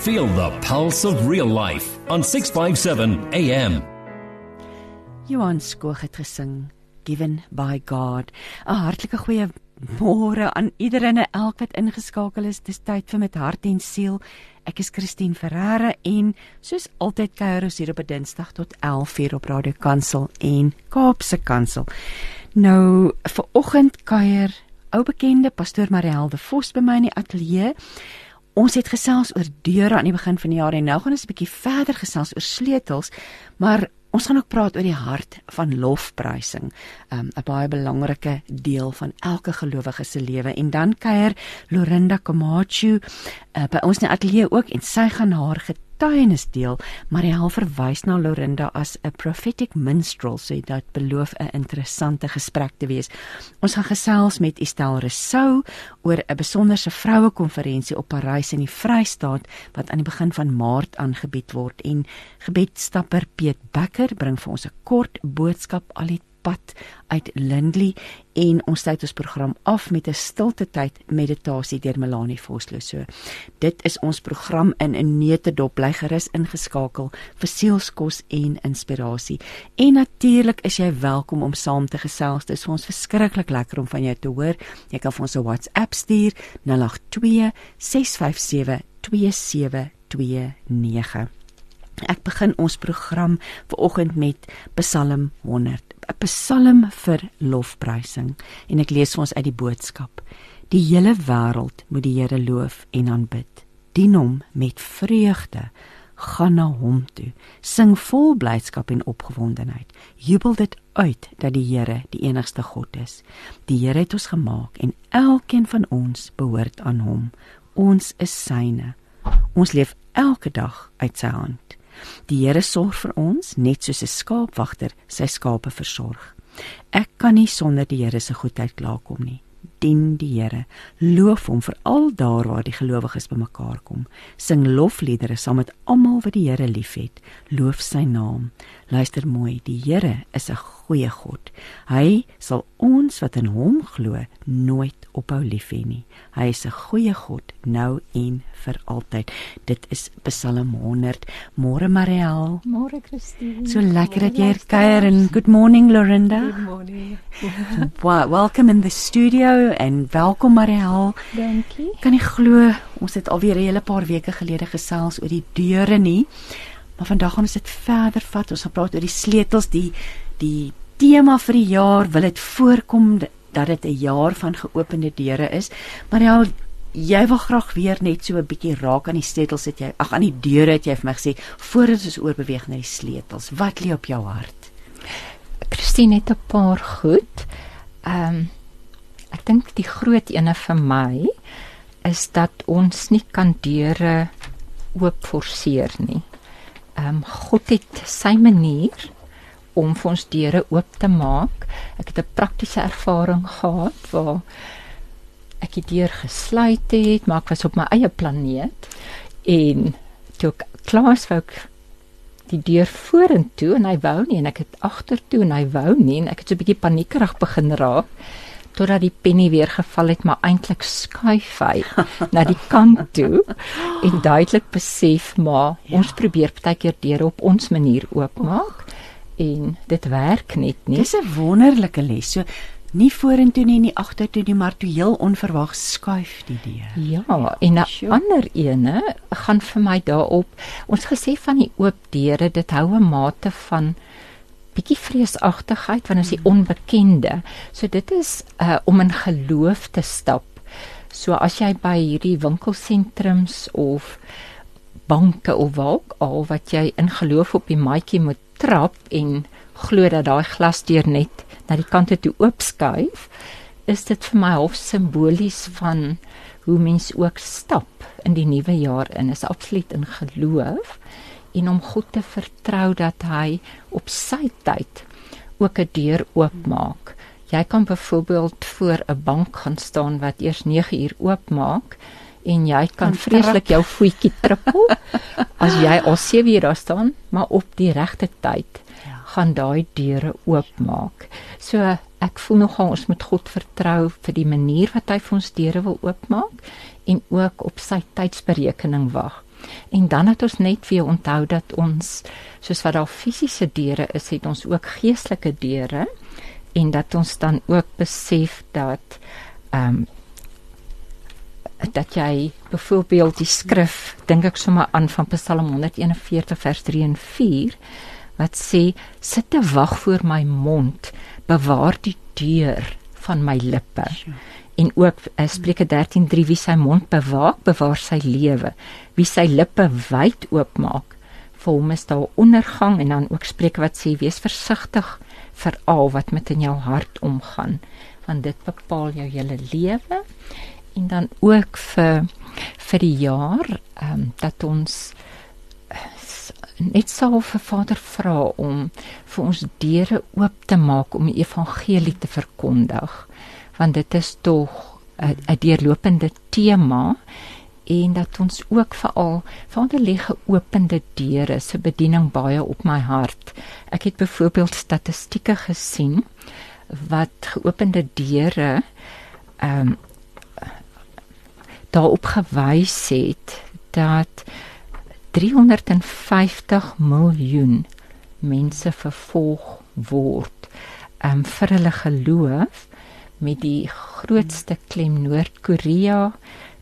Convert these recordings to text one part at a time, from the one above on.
Feel the pulse of real life on 657 AM. Johan Skoog het gesing Given by God. 'n Hartlike goeie môre aan iedereen en elk wat ingeskakel is. Dis tyd vir met hart en siel. Ek is Christine Ferreira en soos altyd kuier ons hier op 'n Dinsdag tot 11:00 op Radio Kansel en Kaapse Kansel. Nou vir oggend kuier ou bekende pastoor Marielde Vos by my in die ateljee. Ons het gesels oor deure aan die begin van die jaar en nou gaan ons 'n bietjie verder gesels oor sleutels, maar ons gaan ook praat oor die hart van lofprysing, um, 'n baie belangrike deel van elke gelowige se lewe. En dan kuier Lorinda Komachu uh, by ons in die ateljee ook en sy gaan haar getuienis deel, maar hy verwys na Lorinda as 'n prophetic minstrel, so dit beloof 'n interessante gesprek te wees. Ons gaan gesels met Estelle Resou oor 'n besonderse vroue konferensie op Parys in die Vrystaat wat aan die begin van Maart aangebied word en gebedstapper Piet Becker bring vir ons 'n kort boodskap al die pad uit Lindley en ons tyd ons program af met 'n stilte tyd meditasie deur Melanie Vosloo. So, dit is ons program in 'n neutedop bly gerus ingeskakel vir sielskos en inspirasie. En natuurlik is jy welkom om saam te gesels. Dit is vir ons verskriklik lekker om van jou te hoor. Jy kan vir ons 'n WhatsApp stuur 082 657 2729. Ek begin ons program vanoggend met Psalm 100, 'n Psalm vir lofprysing en ek lees vir ons uit die boodskap. Die hele wêreld moet die Here loof en aanbid. Dien hom met vreugde. Gaan na hom toe. Sing vol blydskap en opgewondenheid. Jubel dit uit dat die Here die enigste God is. Die Here het ons gemaak en elkeen van ons behoort aan hom. Ons is syne. Ons leef elke dag uit sy hand. Die Here sorg vir ons net soos 'n skaapwagter sy skape versorg. Ek kan nie sonder die Here se goedheid klaarkom nie. Dien die Here, loof hom vir al daar waar die gelowiges bymekaar kom. Sing lofliedere saam met almal wat die Here liefhet. Loof sy naam. Luister mooi, die Here is 'n goeie God. Hy sal ons wat in hom glo nooit ophou lief hê nie. Hy is 'n goeie God nou en vir altyd. Dit is Psalm 100. Môre Mariel. Môre Christine. So lekker dat jy hier kuier en good morning Lorinda. Good morning. Wow, welcome in the studio en welkom Mariel. Dankie. Kan nie glo ons het alweer 'n hele paar weke gelede gesels oor die deure nie. Maar vandag gaan ons dit verder vat. Ons gaan praat oor die sleutels, die die tema vir die jaar. Wil dit voorkom dat dit 'n jaar van geopende deure is? Mariel, jy wil graag weer net so 'n bietjie raak aan die sleutels het jy. Ag aan die deure het jy vir my gesê voordat ons oorbeweeg na die sleutels. Wat lê op jou hart? Christine het 'n paar goed. Ehm um, ek dink die groot ene vir my is dat ons nie kan deure oop forceer nie. Ehm um, God het sy manier om vir ons deure oop te maak. Ek het 'n praktiese ervaring gehad waar ek die deur gesluit het, maar ek was op my eie planeet en toe ek klaar was wou ek die deur vorentoe en hy wou nie en ek het agtertoe en hy wou nie en ek het so 'n bietjie paniekerig begin raak totdat die penny weer geval het maar eintlik skuif hy na die kant toe en duidelik besef maar ja. ons probeer baie keer deure op ons manier oopmaak en dit werk net nie. Dis 'n wonderlike les. So nie vorentoe nie, nie agtertoe nie, maar toe heel onverwags skuif die deur. Ja, en 'n sure. ander ene gaan vir my daarop. Ons gesê van die oop deure, dit hou 'n mate van bietjie vreesagtigheid want ons die onbekende. So dit is uh om in geloof te stap. So as jy by hierdie winkelsentrums of banke of waar al wat jy in geloof op die maatjie moet trap en glo dat daai glasdeur net na die kante toe oopskuif, is dit vir my half simbolies van hoe mens ook stap in die nuwe jaar in. Is absoluut in geloof en om God te vertrou dat hy op sy tyd ook 'n deur oopmaak. Jy kan byvoorbeeld voor 'n bank gaan staan wat eers 9 uur oopmaak en jy kan vreeslik jou voetjie trippel as jy al 7 uur daar staan, maar op die regte tyd ja. gaan daai deure oopmaak. So ek voel nogal ons moet God vertrou vir die manier wat hy vir ons deure wil oopmaak en ook op sy tydsberekening wag. En dan het ons net weer onthou dat ons soos wat daar fisiese deure is, het ons ook geestelike deure en dat ons dan ook besef dat ehm um, dat jy byvoorbeeld die skrif dink ek sommer aan van Psalm 141 vers 3 en 4 wat sê sit te wag voor my mond bewaar die deur van my lippe. En ook uh, Spreuke 13:3 wie sy mond bewaak bewaar sy lewe. Wie sy lippe wyd oopmaak vir hom is daar ondergang. En dan ook Spreuke wat sê wees versigtig vir al wat met in jou hart omgaan want dit bepaal jou hele lewe en dan ook vir vir die jaar ehm um, dat ons net sou vir Vader vra om vir ons deure oop te maak om die evangelie te verkondig want dit is tog 'n deurlopende tema en dat ons ook veral Vader lê geopende deure se bediening baie op my hart. Ek het byvoorbeeld statistieke gesien wat geopende deure ehm um, daarop gewys het dat 350 miljoen mense vervolg word um, vir hulle geloof met die grootste klem Noord-Korea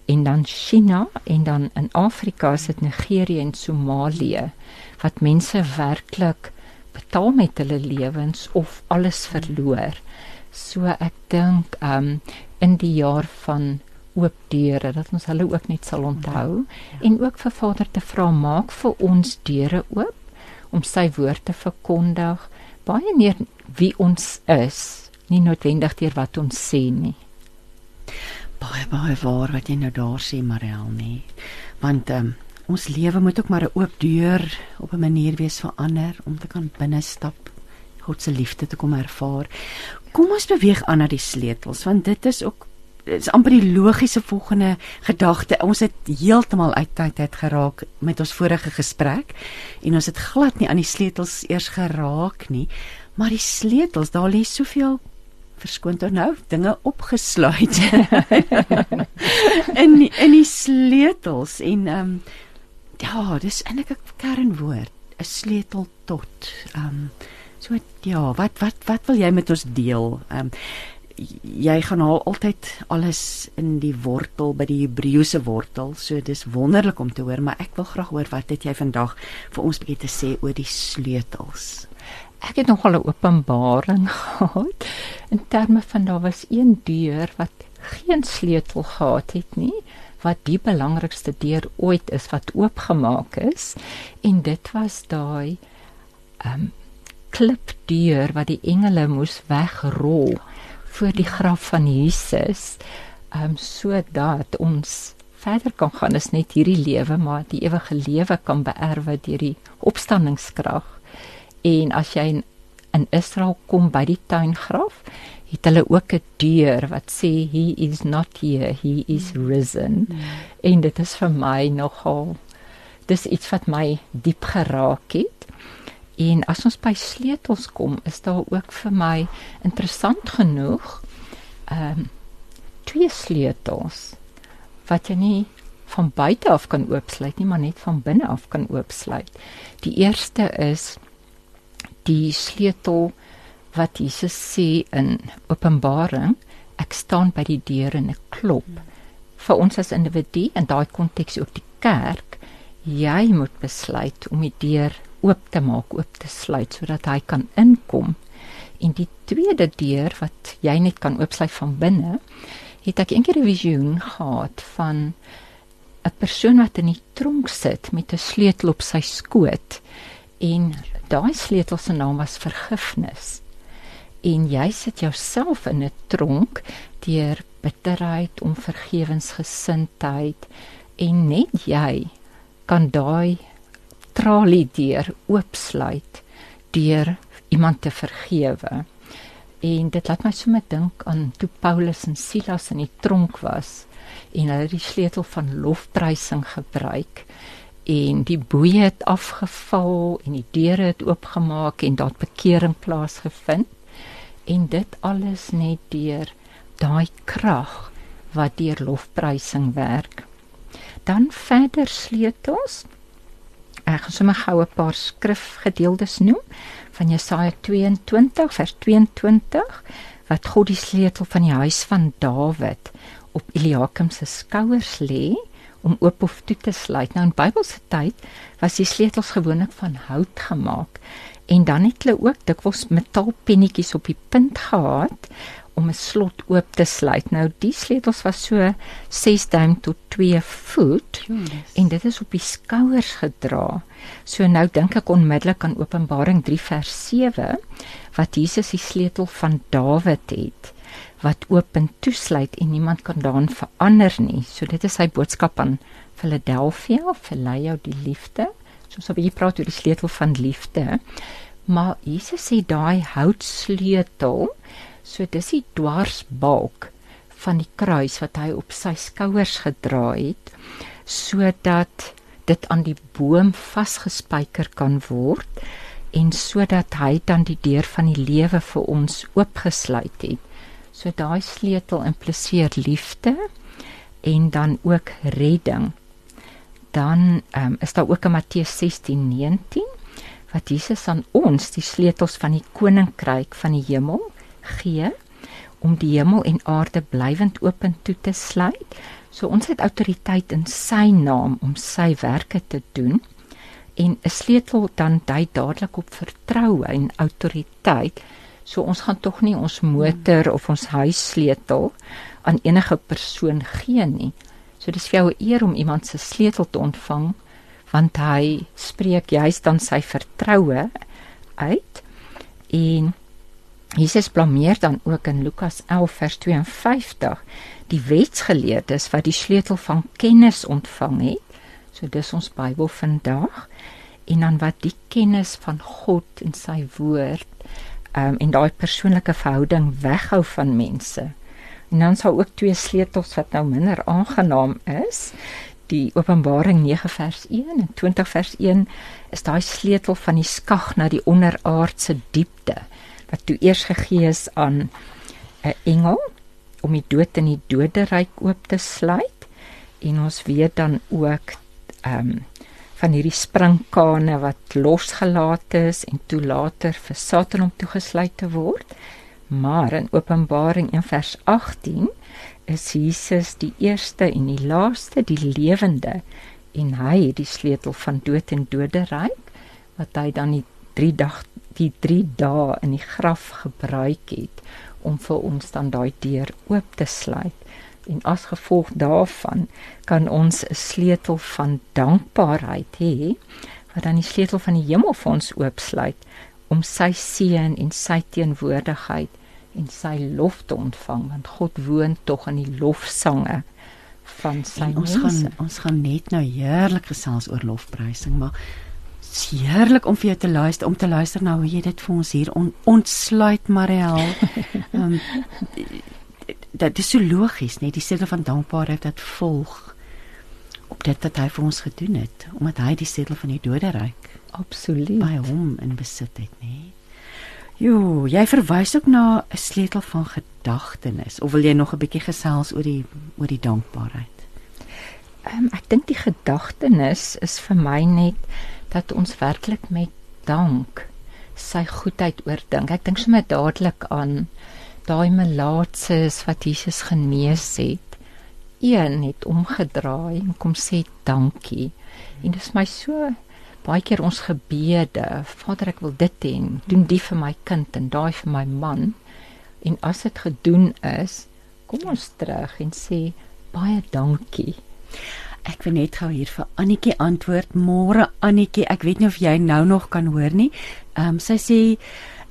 en dan China en dan in Afrika is dit Nigerië en Somalië wat mense werklik betaal met hulle lewens of alles verloor. So ek dink um in die jaar van oop deure dat ons hulle ook net sal onthou. Ja. en ook vir Vader te vra maak vir ons deure oop om sy woord te verkondig. Baie meer wie ons is nie noodwendig deur wat ons sê nie. Baie baie waar wat jy nou daar sê Mariel nie want um, ons lewe moet ook maar 'n oop deur op 'n manier wees vir ander om te kan binne stap God se liefde te kom ervaar. Kom ons beweeg aan na die sleutels want dit is ook is amper die logiese volgende gedagte. Ons het heeltemal uit tyd uit geraak met ons vorige gesprek en ons het glad nie aan die sleutels eers geraak nie. Maar die sleutels, daar lê soveel verskoon tog nou dinge opgesluit. in in die sleutels en ehm um, ja, dis eintlik 'n kernwoord, 'n sleutel tot ehm um, so ja, wat wat wat wil jy met ons deel? Ehm um, jy gaan haal altyd alles in die wortel by die Hebreëse wortel. So dis wonderlik om te hoor, maar ek wil graag hoor wat het jy vandag vir ons bietjie te sê oor die sleutels. Ek het nogal 'n openbaring gehad in terme van daar was een deur wat geen sleutel gehad het nie wat die belangrikste deur ooit is wat oopgemaak is en dit was daai ehm um, klipdeur wat die engele moes wegrol voor die graf van Jesus, ehm um, sodat ons verder kan gaan is net hierdie lewe maar die ewige lewe kan beerwe deur die opstandingskrag. En as jy in, in Israel kom by die tuingraf, het hulle ook 'n deur wat sê he is not here, he is risen. Mm. En dit is vir my nogal dis iets wat my diep geraak het. En as ons by sleutels kom, is daar ook vir my interessant genoeg ehm um, twee sleutels wat jy nie van buite af kan oopsluit nie, maar net van binne af kan oopsluit. Die eerste is die sleutel wat Jesus sê in Openbaring, ek staan by die deur en ek klop. Vir ons as individu in daai konteks ook die kerk, jy moet besluit om die deur oop te maak, oop te sluit sodat hy kan inkom. En die tweede deur wat jy net kan oopsluit van binne, het ek eendag 'n visioen gehad van 'n persoon wat in die tronk sit met 'n sleutel op sy skoot en daai sleutel se naam was vergifnis. En jy sit jouself in 'n tronk deur bitterheid, onvergewensgesindheid en net jy kan daai tralie deur oopsluit deur iemand te vergewe. En dit laat my sommer dink aan toe Paulus en Silas in die tronk was en hulle die sleutel van lofprysing gebruik en die boeye het afgeval en die deure het oopgemaak en daar bekering plaasgevind en dit alles net deur daai krag wat deur lofprysing werk dan verder sleutels. Ek gaan sommer gou 'n paar skrifgedeeltes noem van Jesaja 22 vers 22 wat God die sleutel van die huis van Dawid op Eliakim se skouers lê om oop of toe te sluit. Nou in Bybelse tyd was die sleutels gewoonlik van hout gemaak en dan het hulle ook dikwels metaalpennetjies op die punt gehad om 'n slot oop te sluit. Nou die sleutels was so 6 duim tot 2 voet Jonas. en dit is op die skouers gedra. So nou dink ek onmiddellik aan Openbaring 3 vers 7 wat Jesus die sleutel van Dawid het wat oop en toesluit en niemand kan daarin verander nie. So dit is sy boodskap aan Philadelphia, verlei jou die liefde. So ons 'n bietjie praat oor die sleutel van liefde. Maar Jesus sê daai houtsleutel, so dis die dwarsbalk van die kruis wat hy op sy skouers gedra het sodat dit aan die boom vasgespijker kan word en sodat hy dan die deur van die lewe vir ons oopgesluit het. So daai sleutel impliseer liefde en dan ook redding. Dan um, is daar ook in Matteus 16:19 wat Jesus aan ons die sleutels van die koninkryk van die hemel gee om die hemel en aarde blywend oop toe te sluit. So ons het autoriteit in sy naam om sy werke te doen en 'n sleutel dan dui dadelik op vertroue en autoriteit. So ons gaan tog nie ons motor of ons huissleutel aan enige persoon gee nie. So dis vir jou 'n eer om iemand se sleutel te ontvang want hy spreek juist dan sy vertroue uit en Jesus blameer dan ook in Lukas 11 vers 52 die wetsgeleerdes wat die sleutel van kennis ontvang het. So dis ons Bybel vandag en dan wat die kennis van God en sy woord um, en daai persoonlike verhouding weghou van mense. En dan sou ook twee sleutels wat nou minder aangenaam is. Die Openbaring 9 vers 1 en 20 vers 1 is daai sleutel van die skag na die onderaardse diepte wat toe eers gegee is aan 'n engel om die dood in die doderyk oop te sluit en ons weet dan ook ehm um, van hierdie springkane wat losgelaat is en toe later vir Satan om toegesluit te word. Maar in Openbaring 1 vers 18 is Jesus die eerste en die laaste, die lewende en hy het die sleutel van dood en doderyk wat hy dan die 3 dag die 3 dae in die graf gebruik het om vir ons dan daai deur oop te sluit. En as gevolg daarvan kan ons 'n sleutel van dankbaarheid hê wat dan die sleutel van die hemel vir ons oopsluit om sy seën en sy teenwoordigheid en sy lof te ontvang want God woon tog in die lofsange van sy En ons mense. gaan ons gaan net nou heerlik gesels oor lofprysing, maar dis heerlik om vir jou te luister om te luister na hoe jy dit vir ons hier on, ontsluit Mariel. um, dit is so logies, net die sleutel van dankbaarheid wat volg op dit wat hy vir ons gedoen het, omdat hy die sleutel van die doderyk Absoluut. by hom in besit het, nê. Jo, jy verwys ook na 'n sleutel van gedagtenis of wil jy nog 'n bietjie gesels oor die oor die dankbaarheid? Um, ek dink die gedagtenis is vir my net dat ons werklik met dank sy goedheid oordink. Ek dink sommer dadelik aan daai melaatses wat Jesus genees het. Een het omgedraai en kom sê dankie. En dit is my so baie keer ons gebede, Vader ek wil dit hê, doen die vir my kind en daai vir my man. En as dit gedoen is, kom ons terug en sê baie dankie. Ek wil net gou hier vir Annetjie antwoord. Môre Annetjie, ek weet nie of jy nou nog kan hoor nie. Ehm um, sy sê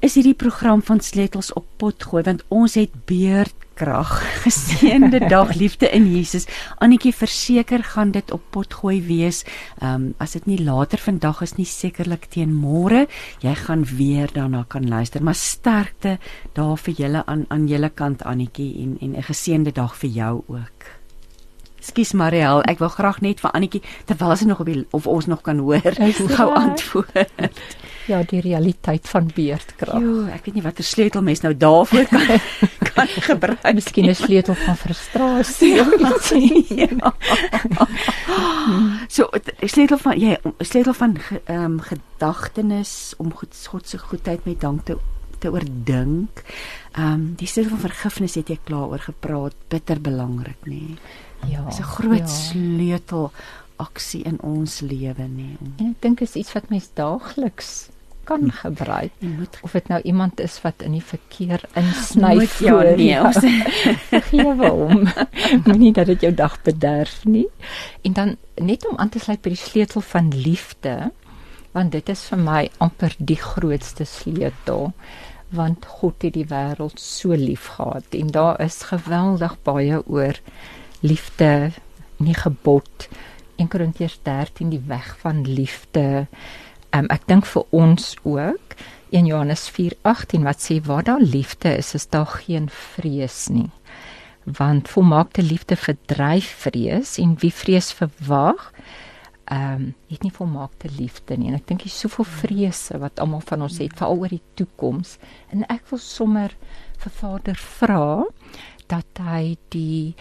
is hierdie program van sleutels op pot gooi want ons het beerdkrag. Geseënde dag liefde in Jesus. Annetjie verseker gaan dit op pot gooi wees. Ehm um, as dit nie later vandag is nie, sekerlik teen môre. Jy gaan weer daarna kan luister. Maar sterkte daar vir julle aan aan julle kant Annetjie en en 'n geseënde dag vir jou ook. Skus Mariel, ek wil graag net vir Annetjie terwyl sy nog op die, of ons nog kan hoor, gou antwoord. Ja, die realiteit van beerdkrag. Jo, ek weet nie watter sleutel mens nou daarvoor kan kan gebruik. Miskien 'n sleutel van frustrasie. ja. so 'n sleutel van jy 'n sleutel van ehm um, gedagtenis om God, God se goedheid met dank te te oordink. Ehm um, die sleutel van vergifnis het jy klaar oor gepraat, bitter belangrik nê. Nee. Ja. Dis 'n groot ja. sleutel aksie in ons lewe nê. En ek dink is iets wat mens daagliks kan hm. gebruik. Of dit nou iemand is wat in die verkeer insny ja nee ons gee hom. Moenie dat dit jou dag bederf nie. En dan net om aan te sluit by die sleutel van liefde, want dit is vir my amper die grootste sleutel want God het die wêreld so lief gehad en daar is geweldig baie oor liefde nie gebod 1 Korintiërs 13 die weg van liefde. Um, ek dink vir ons ook 1 Johannes 4:18 wat sê waar daar liefde is, is daar geen vrees nie. Want volmaakte liefde verdryf vrees en wie vrees verwag, ehm um, het nie volmaakte liefde nie. En ek dink jy soveel vrese wat almal van ons het veral oor die toekoms. En ek wil sommer vir Vader vra dat hy die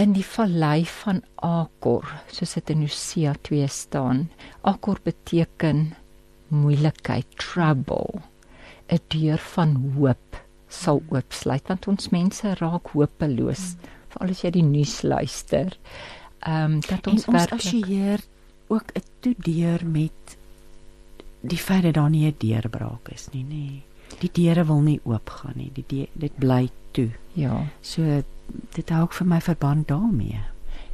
in die vallei van Akor, soos dit in Hosea 2 staan. Akor beteken moeilikheid, trouble. 'n Deur van hoop sal oopsluit want ons mense raak hopeloos, veral as jy die nuus luister. Ehm um, dat ons werklik assosieer ook 'n toe deur met die feit dat daar nie 'n deurbraak is nie, nê. Nee. Die deure wil nie oopgaan nie. Die dit bly toe. Ja. So dit hou ook vir my verband daarmee.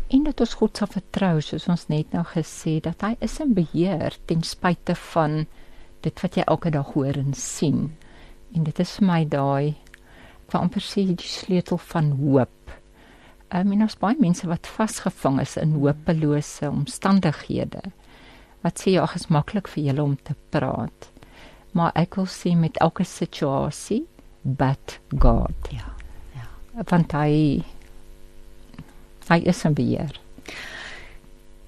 En dat ons God sal vertrou, soos ons net nou gesê dat hy is in beheer ten spyte van dit wat jy elke dag hoor en sien. En dit is vir my daai ek wil amper sê die sleutel van hoop. Ehm um, en ons baie mense wat vasgevang is in hopelose omstandighede. Wat sê jy ag is maklik vir julle om te praat. Maar ek wil sê met elke situasie but God. Ja want hy hy is 'n beheer.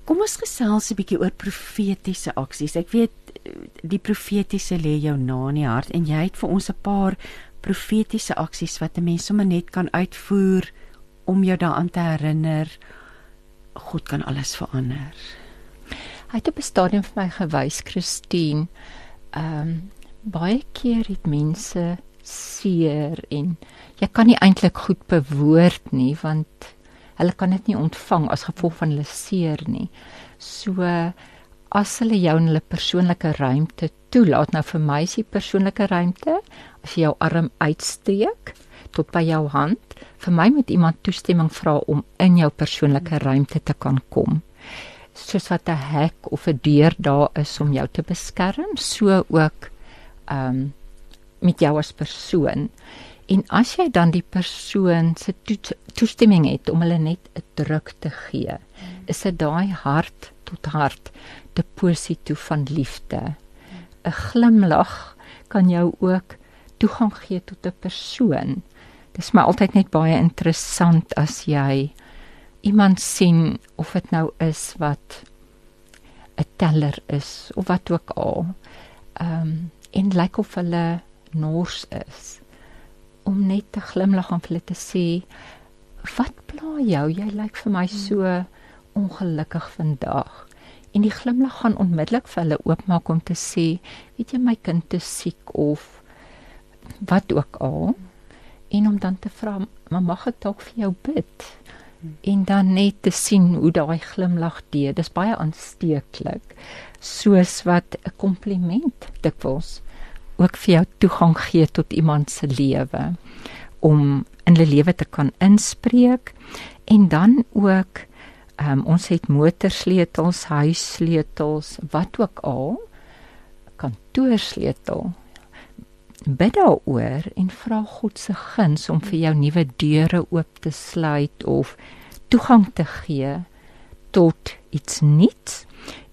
Kom ons gesels 'n bietjie oor profetiese aksies. Ek weet die profetiese lê jou na in die hart en jy het vir ons 'n paar profetiese aksies wat 'n mens sommer net kan uitvoer om jou daaraan te herinner God kan alles verander. Hy het op 'n stadium vir my gewys, Christine. Ehm um, baie keer het mense seer en jy kan nie eintlik goed bewoord nie want hulle kan dit nie ontvang as gevolg van hulle seer nie. So as hulle jou in hulle persoonlike ruimte toelaat, nou vir my is die persoonlike ruimte as jy jou arm uitsteek tot by jou hand, vir my moet iemand toestemming vra om in jou persoonlike ruimte te kan kom. Soos wat 'n hek of 'n deur daar is om jou te beskerm, so ook ehm um, met jou as persoon. En as jy dan die persoon se toestemming het om hulle net 'n druk te gee, is dit daai hart tot hart deposito van liefde. 'n Glimlag kan jou ook toegang gee tot 'n persoon. Dit is my altyd net baie interessant as jy iemand sien of dit nou is wat 'n teller is of wat ook al. Ehm um, en lyk like of hulle nors is om net te glimlag en vir hulle te sê wat pla jou? Jy lyk vir my so ongelukkig vandag. En die glimlag gaan onmiddellik vir hulle oopmaak om te sê weet jy my kind is siek of wat ook al. En om dan te vra maar mag ek dalk vir jou bid? En dan net te sien hoe daai glimlag deur dis baie aansteeklik soos wat 'n kompliment dikwels ook vir jou toegang gee tot iemand se lewe om in hulle lewe te kan inspreek. En dan ook um, ons het motorsleutels, huissleutels, wat ook al kantoorsleutel. Bid daaroor en vra God se guns om vir jou nuwe deure oop te sluit of toegang te gee tot iets nuuts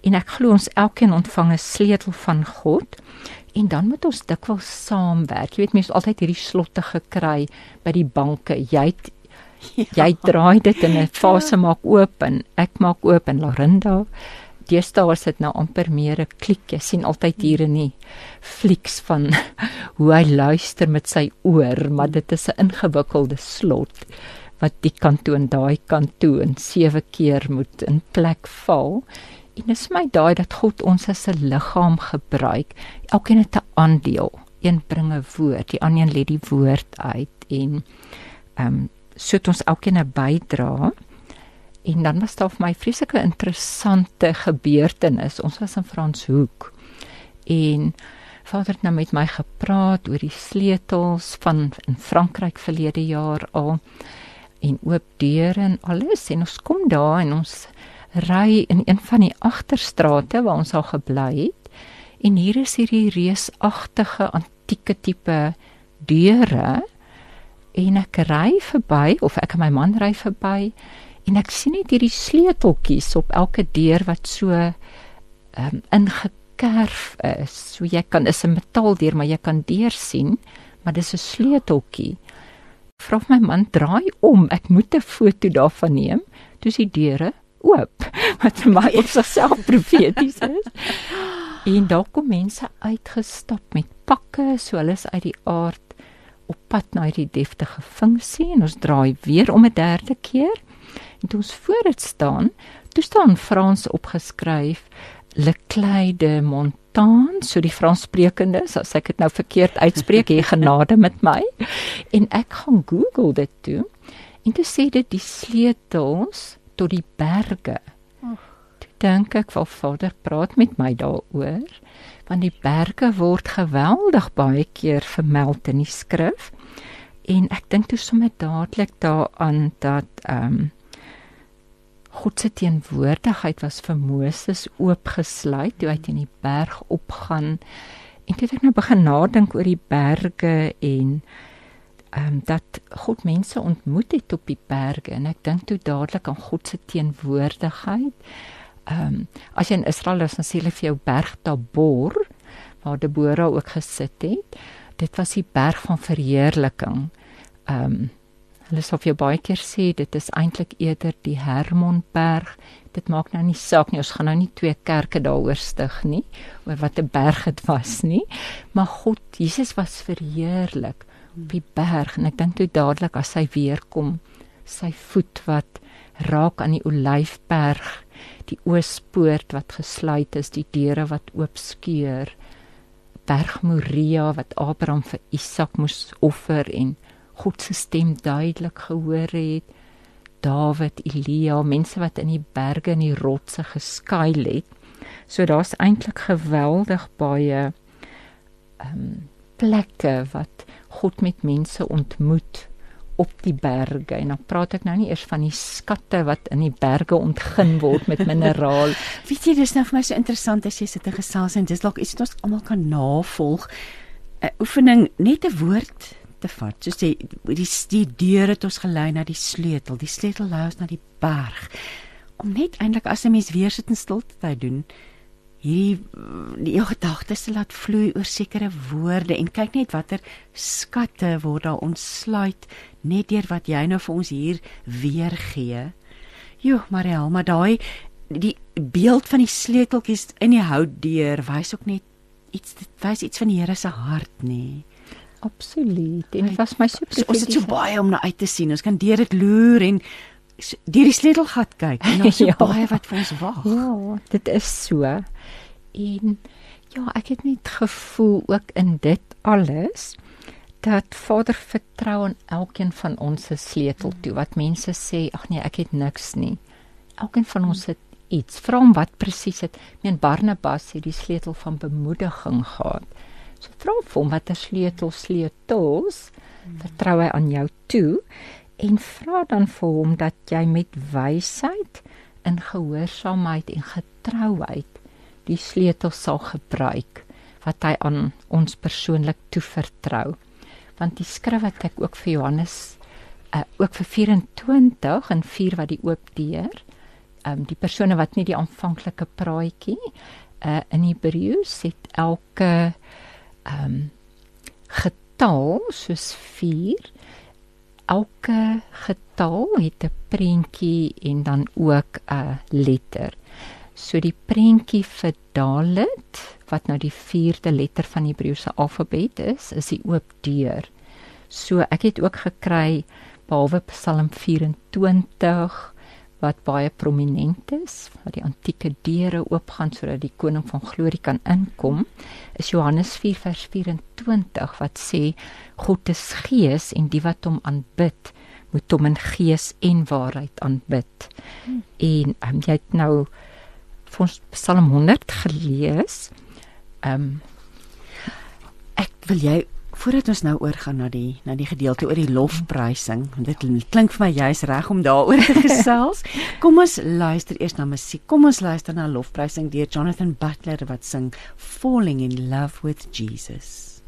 en ek glo ons elkeen ontvang 'n sleutel van God En dan moet ons dikwels saamwerk. Jy weet mense altyd hierdie slotte gekry by die banke. Jy ja. jy draai dit in 'n fase maak oop en ek maak oop en Lorinda deesdae is dit nou amper meer 'n klik. Jy sien altyd hier in die flieks van hoe hy luister met sy oor, maar dit is 'n ingewikkelde slot wat die kant toe en daai kant toe en sewe keer moet in plek val. En dit is my daai dat God ons as 'n liggaam gebruik. Elkeen het 'n aandeel. Een bring 'n woord, die ander lê die woord uit en ehm um, so het ons elkeen 'n bydra. En dan was daar vir my vreeslike interessante gebeurtenis. Ons was in Franshoek. En Vader het nou met my gepraat oor die sleutels van in Frankryk verlede jaar al en oop deure en alles en ons kom daar en ons ry in een van die agterstrate waar ons al gebly het en hier is hierdie reusagtige antieke tipe deure en ek ry verby of ek en my man ry verby en ek sien net hierdie sleuteltjies op elke deur wat so um, ingekerf is. So jy kan is 'n metaaldeur, maar jy kan deur sien, maar dis 'n sleuteltjie. Vra my man draai om, ek moet 'n foto daarvan neem. Toe is die deure oop wat vir my op sigself profeties is. En daar kom mense uitgestap met pakke, so hulle is uit die aard op pad na hierdie deftige funksie en ons draai weer om 'n derde keer. En toe ons voor dit staan, toe staan Frans opgeskryf Le Clé de Montagne, so die Franssprekende, as ek dit nou verkeerd uitspreek, hê genade met my. En ek gaan Google dit toe. En dit sê dit die sleutels tot die berge. Toe dink ek, "Val Vader, praat met my daaroor." Want die berge word geweldig baie keer vermeld in die skrif. En ek dink toe sommer dadelik daaraan dat ehm um, God se teenwoordigheid was vir Moses oopgesluit toe hy teen die berg opgaan. En toe het ek nou begin nadink oor die berge en ehm um, dat God mense ontmoet het op die berge en ek dink toe dadelik aan God se teenwoordigheid. Ehm um, as jy in Israel is, dan sien jy vir jou berg Tabor waar Deborah ook gesit het. Dit was die berg van verheerliking. Ehm um, hulle sê of jy baie keer sê dit is eintlik eerder die Hermonberg. Dit maak nou nie saak nie, ons gaan nou nie twee kerke daaroor stig nie oor wat 'n berg dit was nie, maar God Jesus was verheerlik op die berg en ek dink toe dadelik as hy weer kom sy voet wat raak aan die olyfberg die oospoort wat gesluit is die deure wat oop skeur berg Moria wat Abraham vir Isak moes offer en God se stem duidelik gehoor het Dawid Elia mense wat in die berge en die rotse geskuil het. So daar's eintlik geweldig baie ehm um, plekke wat God met mense ontmoet op die berge en dan praat ek nou nie eers van die skatte wat in die berge ontgin word met mineraal. Weet jy dis nou vir my so interessant as jy sit en gesels en dis dalk iets wat ons almal kan navolg. 'n Oefening net 'n woord te vat. So sê die die deur het ons gelei na die sleutel. Die sleutel lei ons na die berg. Om net eintlik as 'n mens weer sit en stilte te doen hierdie die jou gedagtes te laat vloei oor sekere woorde en kyk net watter skatte word daar ontsluit net deur wat jy nou vir ons hier weer gee. Jo, Mariel, maar daai die beeld van die sleuteltjies in die houtdeur wys ook net iets dit wys iets van die Here se hart, nê. Absoluut. En dit was my so ons het so baie om na uit te sien. Ons kan deur dit loer en deur die sleutelgat kyk en daar's so ja. baie wat vir ons wag. Ja, dit is so. En ja, ek het net gevoel ook in dit alles dat Vader vertrou aan elkeen van ons se sleutel toe. Wat mense sê, ag nee, ek het niks nie. Elkeen van ons het iets. Vra hom wat presies het. Meen Barnabas het die sleutel van bemoediging gehad. So vra hom watter sleutel sleutels vertrou hy aan jou toe en vra dan vir hom dat jy met wysheid in gehoorsaamheid en getrouheid die sleutel sal gebruik wat hy aan ons persoonlik toevertrou. Want die skrif wat ek ook vir Johannes uh, ook vir 24 en 4 wat die oop deur, ehm um, die persone wat nie die aanvanklike praatjie uh in Hebreëus het elke ehm um, getal soos 4 elke getal het 'n prentjie en dan ook 'n letter. So die prentjie vir Dalet wat nou die 4de letter van die Hebreëse alfabet is, is die oop deur. So ek het ook gekry behalwe Psalm 24 wat baie prominent is, waar die antieke deure oopgaan sodat die koning van glorie kan inkom, is Johannes 4 vers 24 wat sê God is gees en die wat hom aanbid moet hom in gees en waarheid aanbid. Hmm. En um, jy het nou vir ons Psalm 100 gelees. Ehm um, ek wil jy voordat ons nou oorgaan na die na die gedeelte oor die lofprysing, want dit klink vir my jy's reg om daaroor te gesels. Kom ons luister eers na musiek. Kom ons luister na lofprysing deur Jonathan Butler wat sing Falling in Love with Jesus.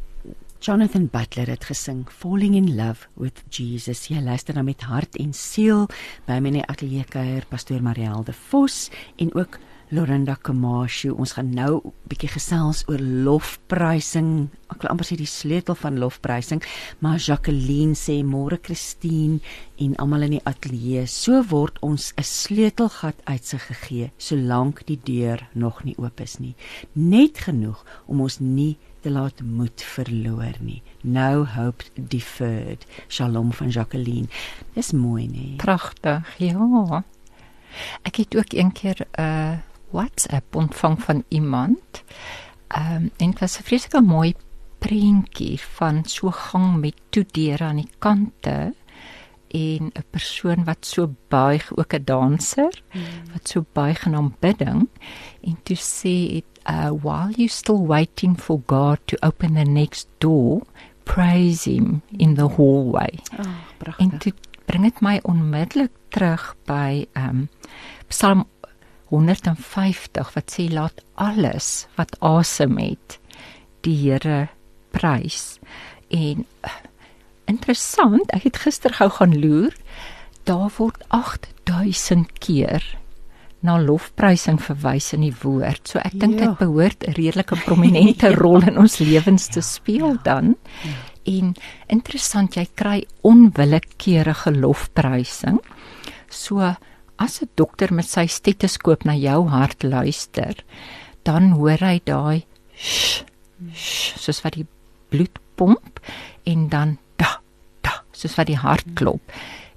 Jonathan Butler het gesing Falling in Love with Jesus. Jy luister na met hart en siel by my in die ateljee kuier pastoor Marielle de Vos en ook Lorinda Kamashu. Ons gaan nou 'n bietjie gesels oor lofprysing. Ek wil amper sê die sleutel van lofprysing, maar Jacqueline sê môre Christine en almal in die ateljee, so word ons 'n sleutelgat uit sy gegee solank die deur nog nie oop is nie. Net genoeg om ons nie te laat moed verloor nie. No hope deferred. Shalom van Jacqueline. Dis mooi nie. Pragtig. Ja. Ek het ook een keer 'n uh WhatsApp ontvang van iemand. Ehm um, en dit was 'n vreeslike mooi prentjie van so gang met toe deure aan die kante en 'n persoon wat so buig, ook 'n danser hmm. wat so buig in aanbidding en toe sê it uh while you still waiting for God to open the next door, praise him in the hallway. Oh, pragtig. En dit bring dit my onmiddellik terug by ehm um, Psalm 150 wat sê laat alles wat asem het die Here prys. En uh, interessant, ek het gister gou gaan loer, daar word 8000 keer na lofprysing verwys in die woord. So ek dink ja. dit behoort 'n redelike prominente ja. rol in ons lewens te speel ja. dan. Ja. En interessant, jy kry onwillekeurige lofprysing. So as 'n dokter met sy stetoskoop na jou hart luister, dan hoor hy daai soos wat die bloed pomp en dan da da soos wat die hart klop.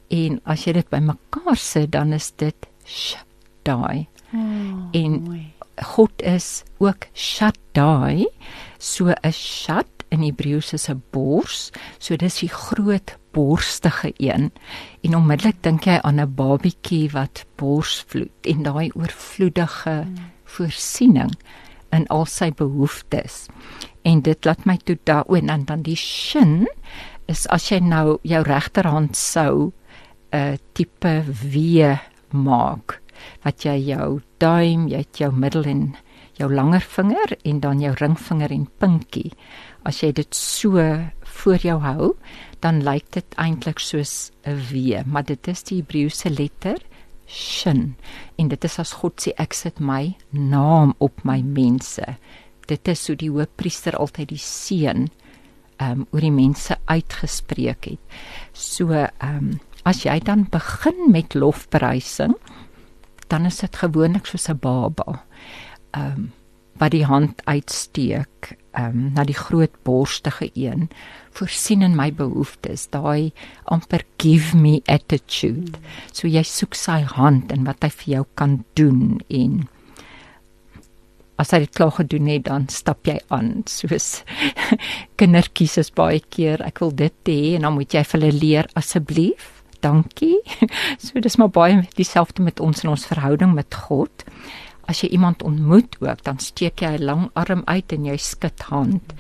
En as jy dit bymekaar sit, dan is dit sh daai. Oh, en mooi. God is ook Shaddai, so 'n Shad in Hebreëus is 'n bors, so dis die groot borstige een en onmiddellik dink jy aan 'n babietjie wat borsvloed en daai oorvloedige mm. voorsiening in al sy behoeftes. En dit laat my toe daaroor en dan die shin is as jy nou jou regterhand sou 'n tipe W maak wat jy jou duim, jy het jou middel en jou langer vinger en dan jou ringvinger en pinkie. As jy dit so voor jou hou, dan lyk dit eintlik soos 'n W, maar dit is die Hebreëse letter shin en dit is as God sê ek sit my naam op my mense. Dit is so die hoofpriester altyd die seën um oor die mense uitgespreek het. So um as jy dan begin met lofprysing, dan is dit gewoonlik soos 'n baba. Um wat die hand uitsteek um na die groot borstige een voorsien in my behoeftes daai amper give me attitude. So jy soek sy hand en wat hy vir jou kan doen en as hy dit klaar gedoen het dan stap jy aan soos kindertjies is baie keer ek wil dit hê en dan moet jy vir hulle leer asseblief dankie. So dis maar baie dieselfde met ons in ons verhouding met God as jy iemand ontmoet ook dan steek jy 'n lang arm uit en jy skud hand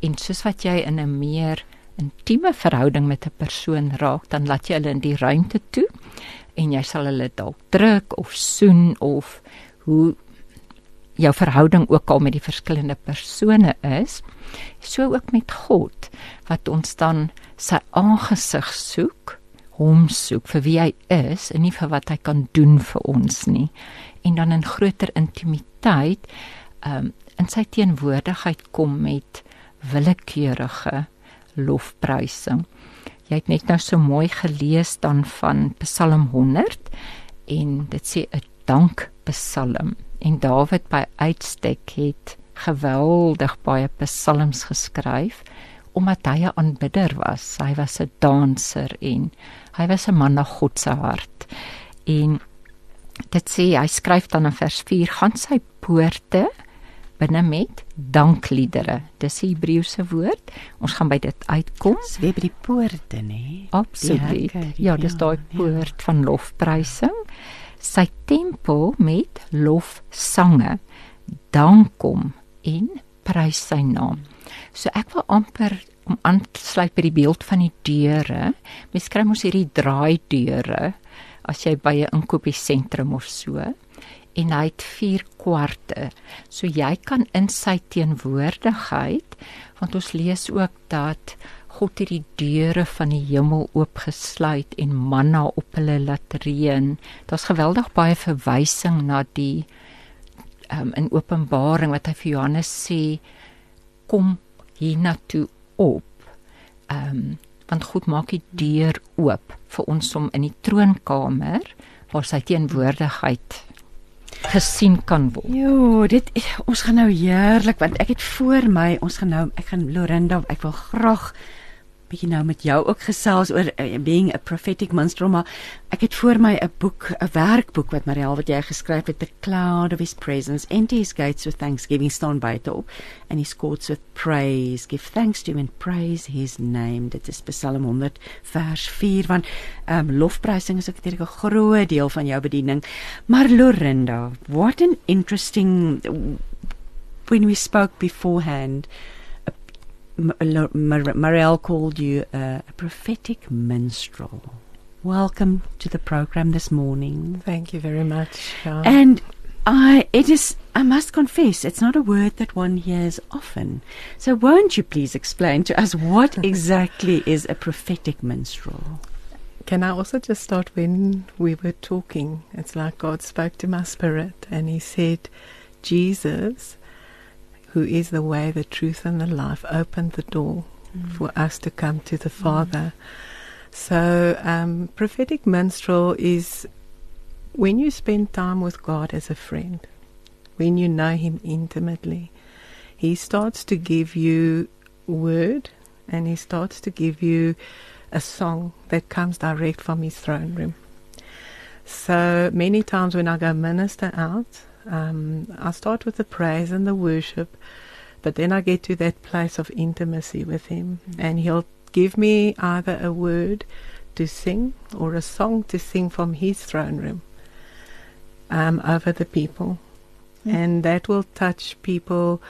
en soos wat jy in 'n meer intieme verhouding met 'n persoon raak, dan laat jy hulle in die ruimte toe en jy sal hulle dalk druk of soen of hoe jou verhouding ook al met die verskillende persone is, so ook met God wat ons dan sy aangesig soek, hom soek vir wie hy is en nie vir wat hy kan doen vir ons nie. En dan in groter intimiteit, um, in sy teenwoordigheid kom met willekeurige lofprysing. Jy het net nou so mooi gelees dan van Psalm 100 en dit sê 'n dankpsalm En Dawid by uitstek het geweldig baie psalms geskryf omdat hy 'n aanbidder was. Hy was 'n danser en hy was 'n man na God se hart. En dit sê hy skryf dan in vers 4 gaan sy poorte binne met dankliedere. Dis die Hebreëse woord. Ons gaan by dit uitkom. Dis weer by die poorte, nê? Absoluut. Ja, dis daai poort van lofprysing. Sy tempel met lofsange dankom en prys sy naam. So ek wil amper om aan te sluit by die beeld van die deure. Mens kry mos hierdie draai deure as jy by 'n inkopiesentrum of so en hy het 4 kwarte. So jy kan in sy teenwoordigheid want ons lees ook dat God het die deure van die hemel oopgesluit en manna op hulle laat reën. Daar's geweldig baie verwysing na die um, in Openbaring wat hy vir Johannes sê kom hiernatoe op. Ehm um, want God maak die deur oop vir ons om in die troonkamer waar sy teenwoordigheid gesien kan word. Jo, dit ons gaan nou heerlik want ek het voor my, ons gaan nou ek gaan Lorinda, ek wil graag bietjie nou met jou ook gesels oor uh, being a prophetic minstrel maar ek het voor my 'n boek 'n werkboek wat Mariel wat jy geskryf het the cloud of his presence enter his gates with thanksgiving staan by dit and his courts with praise give thanks to him and praise his name. Dit is Psalm 100 vers 4 want um, lofprysing is ook 'n groot deel van jou bediening. Maar Lorinda what an interesting when we spoke beforehand Marielle called you a, a prophetic minstrel. Welcome to the program this morning. Thank you very much. Uh, and I, it is, I must confess, it's not a word that one hears often. So, won't you please explain to us what exactly is a prophetic minstrel? Can I also just start when we were talking? It's like God spoke to my spirit and He said, Jesus who is the way, the truth, and the life, opened the door mm. for us to come to the mm. Father. Mm. So, um, prophetic minstrel is when you spend time with God as a friend, when you know Him intimately, He starts to give you word and He starts to give you a song that comes direct from His throne room. So many times when I go minister out, um, I start with the praise and the worship, but then I get to that place of intimacy with Him, mm-hmm. and He'll give me either a word to sing or a song to sing from His throne room um, over the people. Mm-hmm. And that will touch people.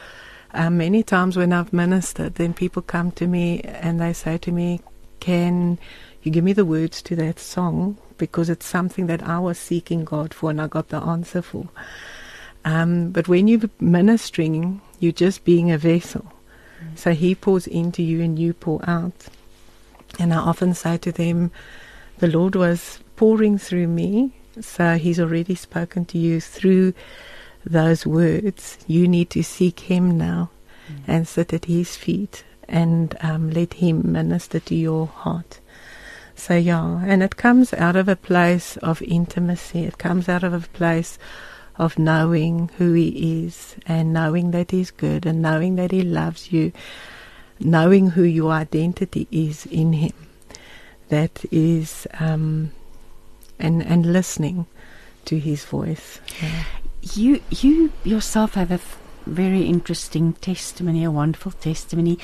Um, many times when I've ministered, then people come to me and they say to me, Can you give me the words to that song? Because it's something that I was seeking God for and I got the answer for. Um, but when you're ministering, you're just being a vessel. Mm. So He pours into you and you pour out. And I often say to them, the Lord was pouring through me, so He's already spoken to you through those words. You need to seek Him now mm. and sit at His feet and um, let Him minister to your heart. So, yeah, and it comes out of a place of intimacy, it comes out of a place of knowing who He is and knowing that He's good and knowing that He loves you, knowing who your identity is in Him. That is, um, and and listening to His voice. Yeah. You you yourself have a very interesting testimony, a wonderful testimony.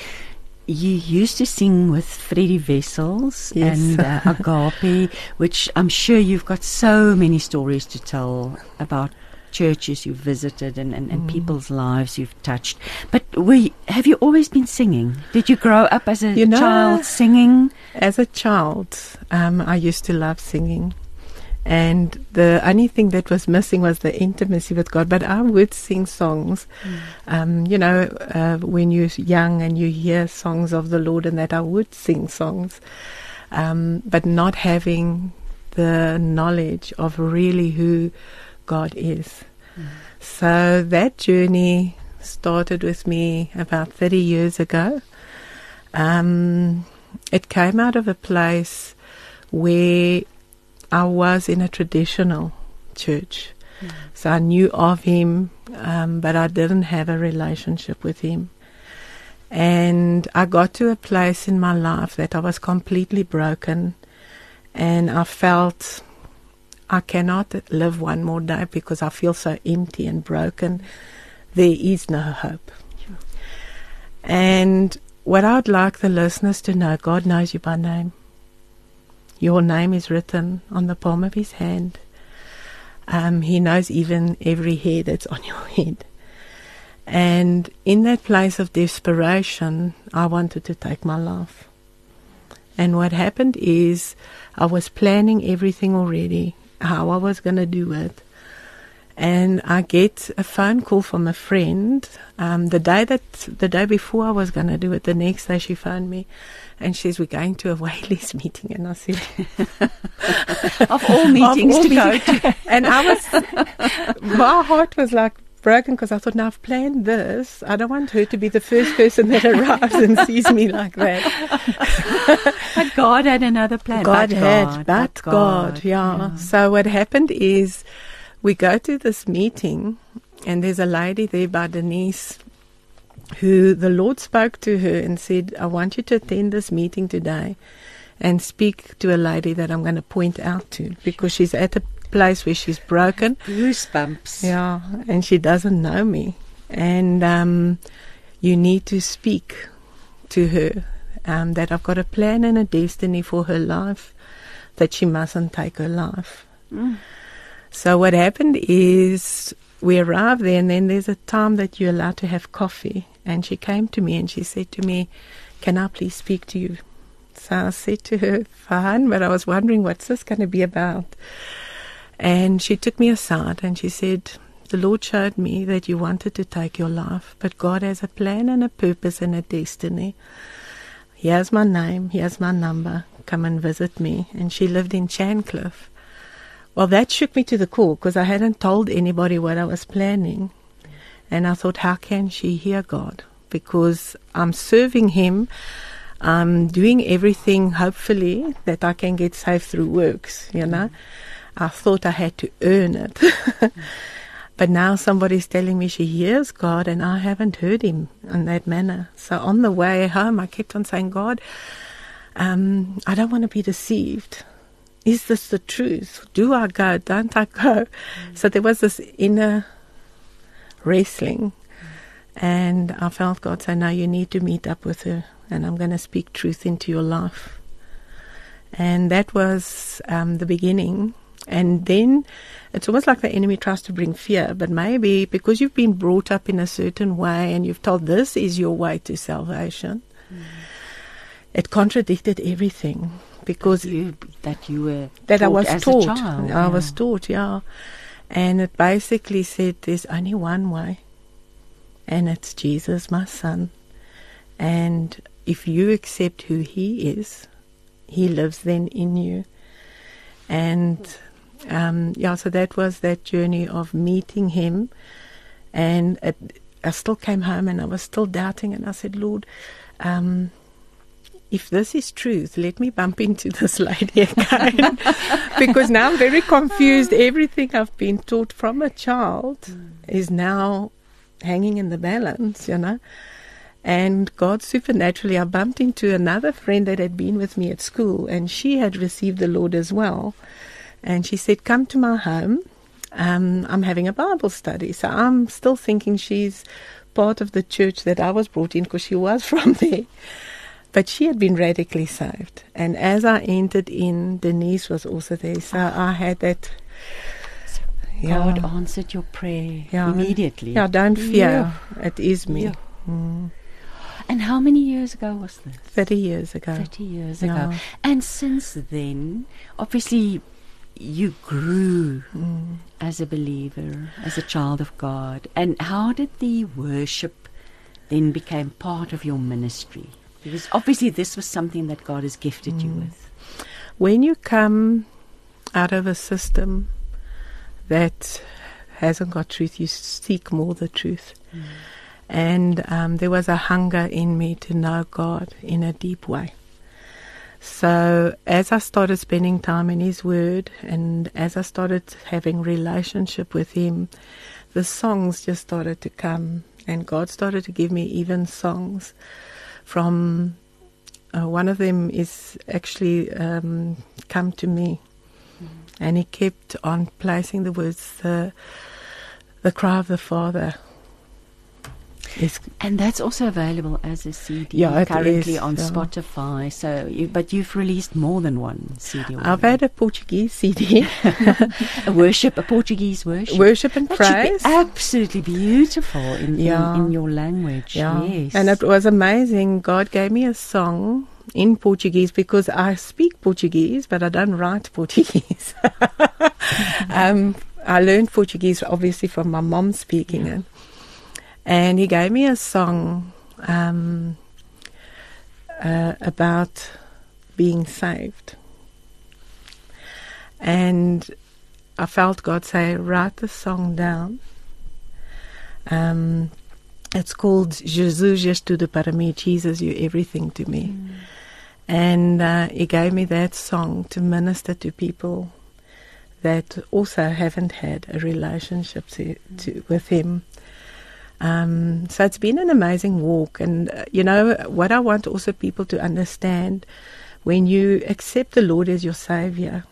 You used to sing with Freddie Vessels yes. and uh, Agape, which I'm sure you've got so many stories to tell about churches you've visited and, and, and mm. people's lives you've touched. But we have you always been singing? Did you grow up as a you know, child singing? As a child, um, I used to love singing. And the only thing that was missing was the intimacy with God. But I would sing songs. Mm. Um, you know, uh, when you're young and you hear songs of the Lord and that, I would sing songs. Um, but not having the knowledge of really who God is. Mm. So that journey started with me about 30 years ago. Um, it came out of a place where I was in a traditional church. So I knew of him, um, but I didn't have a relationship with him. And I got to a place in my life that I was completely broken, and I felt I cannot live one more day because I feel so empty and broken. There is no hope. And what I'd like the listeners to know God knows you by name. Your name is written on the palm of his hand. Um, he knows even every hair that's on your head. And in that place of desperation, I wanted to take my life. And what happened is I was planning everything already, how I was going to do it. And I get a phone call from a friend um, the day that the day before I was going to do it. The next day she phoned me, and she says we're going to a Whaley's meeting, and I said, of all meetings all to go to. and I was, my heart was like broken because I thought, now I've planned this. I don't want her to be the first person that arrives and sees me like that. But God had another plan. God but had, God, but God, yeah. So what happened is, we go to this meeting, and there's a lady there by Denise, who the Lord spoke to her and said, "I want you to attend this meeting today, and speak to a lady that I'm going to point out to because she's at a place where she's broken." Goosebumps. Yeah, and she doesn't know me. And um, you need to speak to her um, that I've got a plan and a destiny for her life, that she mustn't take her life. Mm. So what happened is we arrived there, and then there's a time that you're allowed to have coffee. And she came to me and she said to me, "Can I please speak to you?" So I said to her, "Fine," but I was wondering what's this going to be about. And she took me aside and she said, The Lord showed me that you wanted to take your life, but God has a plan and a purpose and a destiny. Here's my name, here's my number, come and visit me. And she lived in Chancliffe. Well, that shook me to the core because I hadn't told anybody what I was planning. And I thought, how can she hear God? Because I'm serving Him, I'm doing everything, hopefully, that I can get saved through works, you know. I thought I had to earn it. but now somebody's telling me she hears God and I haven't heard him in that manner. So on the way home, I kept on saying, God, um, I don't want to be deceived. Is this the truth? Do I go? Don't I go? So there was this inner wrestling. And I felt God say, No, you need to meet up with her, and I'm going to speak truth into your life. And that was um, the beginning. And then it's almost like the enemy tries to bring fear, but maybe because you've been brought up in a certain way and you've told this is your way to salvation, Mm. it contradicted everything because You, that you were that I was as taught. A child, I yeah. was taught, yeah. And it basically said there's only one way, and it's Jesus, my son. And if you accept who he is, he lives then in you. And um, yeah, so that was that journey of meeting him. And it, I still came home and I was still doubting, and I said, Lord, um, if this is truth, let me bump into this lady again. because now I'm very confused. Everything I've been taught from a child is now hanging in the balance, you know. And God supernaturally, I bumped into another friend that had been with me at school, and she had received the Lord as well. And she said, Come to my home. Um, I'm having a Bible study. So I'm still thinking she's part of the church that I was brought in because she was from there. But she had been radically saved. And as I entered in, Denise was also there. So I had that. God answered your prayer Yeah. immediately. Yeah, don't fear. It is me. Yeah. Mm, And how many years ago was this? 30 years ago. 30 years Yeah. ago. And since then, obviously, you grew Mm. as a believer, as a child of God. And how did the worship then become part of your ministry? Because obviously, this was something that God has gifted you Mm. with. When you come out of a system that hasn't got truth, you seek more the truth. And um, there was a hunger in me to know God in a deep way. So as I started spending time in His Word, and as I started having relationship with Him, the songs just started to come, and God started to give me even songs from. Uh, one of them is actually um, "Come to Me," and He kept on placing the words, the the cry of the Father. Is And that's also available as a CD Yeah, currently is, on yeah. Spotify. So, you, but you've released more than one CD. I've already. had a Portuguese CD, a worship, a Portuguese worship. worship and that praise. be absolutely beautiful in, Yeah. in, in your language. Yes. And it was amazing. God gave me a song in Portuguese because I speak Portuguese, but I don't write Portuguese. um, I learned Portuguese obviously from my mom speaking it. And he gave me a song um, uh, about being saved. And I felt God say, write the song down. Um, it's called Jesus és tudo para mim. Jesus, you everything to me. And uh, he gave me that song to minister to people that also haven't had a relationship to, to with him. Um, so it's been an amazing walk, and uh, you know what I want also people to understand: when you accept the Lord as your Savior,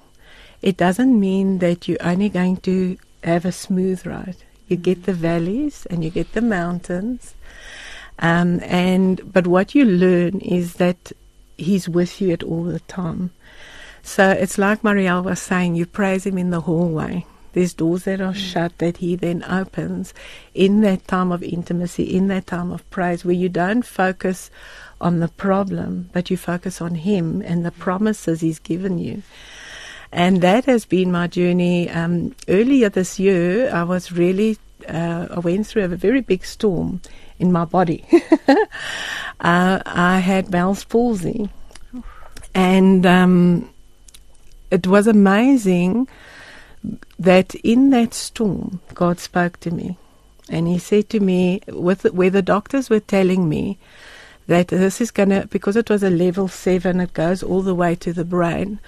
it doesn't mean that you're only going to have a smooth ride. You get the valleys and you get the mountains, um, and but what you learn is that He's with you at all the time. So it's like Marielle was saying: you praise Him in the hallway. There's doors that are shut that He then opens in that time of intimacy, in that time of praise, where you don't focus on the problem, but you focus on Him and the promises He's given you. And that has been my journey. Um, earlier this year, I was really, uh, I went through a very big storm in my body. uh, I had Bell's palsy. And um, it was amazing that in that storm, God spoke to me. And He said to me, with, where the doctors were telling me that this is going to, because it was a level seven, it goes all the way to the brain.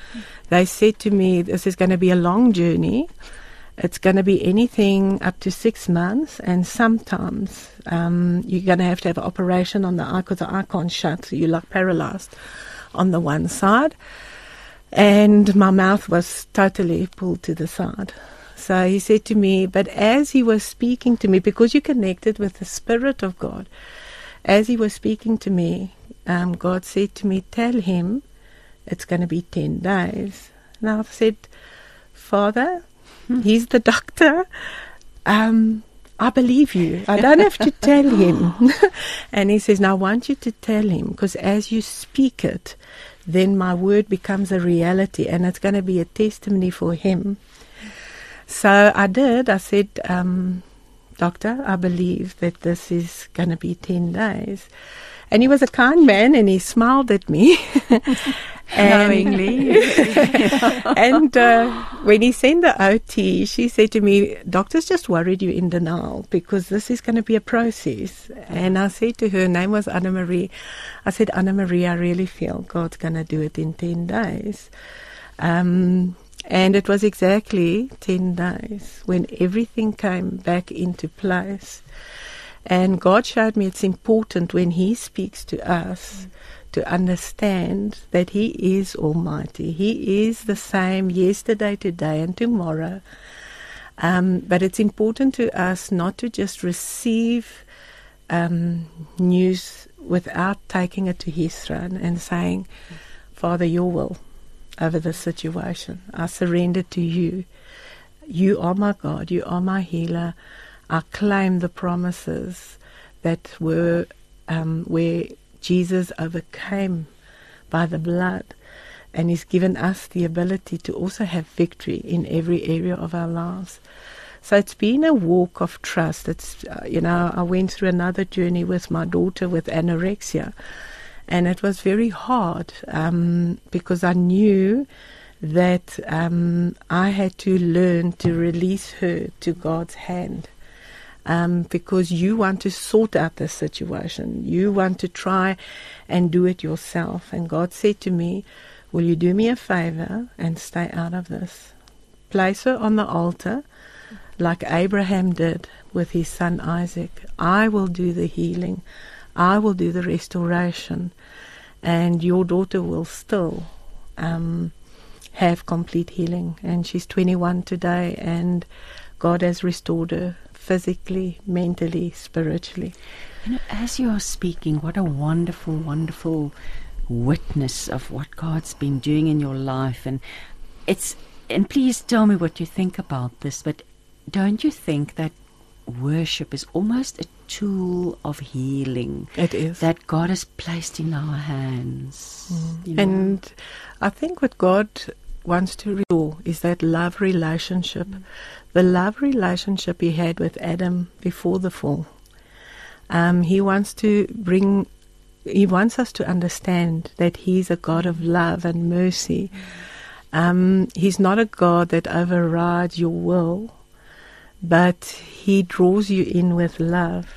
They said to me, this is going to be a long journey. It's going to be anything up to six months, and sometimes um, you're going to have to have an operation on the eye because the eye can't shut, so you're like paralyzed on the one side. And my mouth was totally pulled to the side. So he said to me, but as he was speaking to me, because you connected with the Spirit of God, as he was speaking to me, um, God said to me, Tell him it's going to be 10 days. And I said, Father, he's the doctor. Um, I believe you. I don't have to tell him. and he says, Now I want you to tell him because as you speak it, then my word becomes a reality and it's going to be a testimony for him. So I did. I said, um, Doctor, I believe that this is going to be 10 days. And he was a kind man and he smiled at me. Knowingly. and uh, when he sent the OT, she said to me, Doctor's just worried you're in denial because this is going to be a process. And I said to her, her name was Anna Marie, I said, Anna Marie, I really feel God's going to do it in 10 days. Um, and it was exactly 10 days when everything came back into place. And God showed me it's important when He speaks to us to understand that He is Almighty. He is the same yesterday, today, and tomorrow. Um, but it's important to us not to just receive um, news without taking it to His throne and saying, Father, your will over this situation. I surrender to you. You are my God. You are my healer. I claim the promises that were um, where Jesus overcame by the blood and He's given us the ability to also have victory in every area of our lives. So it's been a walk of trust. It's, uh, you know, I went through another journey with my daughter with anorexia, and it was very hard um, because I knew that um, I had to learn to release her to God's hand. Um, because you want to sort out the situation. You want to try and do it yourself. And God said to me, Will you do me a favor and stay out of this? Place her on the altar like Abraham did with his son Isaac. I will do the healing, I will do the restoration, and your daughter will still um, have complete healing. And she's 21 today, and God has restored her physically, mentally, spiritually. You know, as you are speaking, what a wonderful, wonderful witness of what God's been doing in your life. And it's, and please tell me what you think about this, but don't you think that worship is almost a tool of healing It is. that God has placed in our hands? you know? And I think what God wants to restore is that love relationship. The love relationship he had with Adam before the fall. Um, he wants to bring, he wants us to understand that he's a God of love and mercy. Um, he's not a God that overrides your will, but he draws you in with love.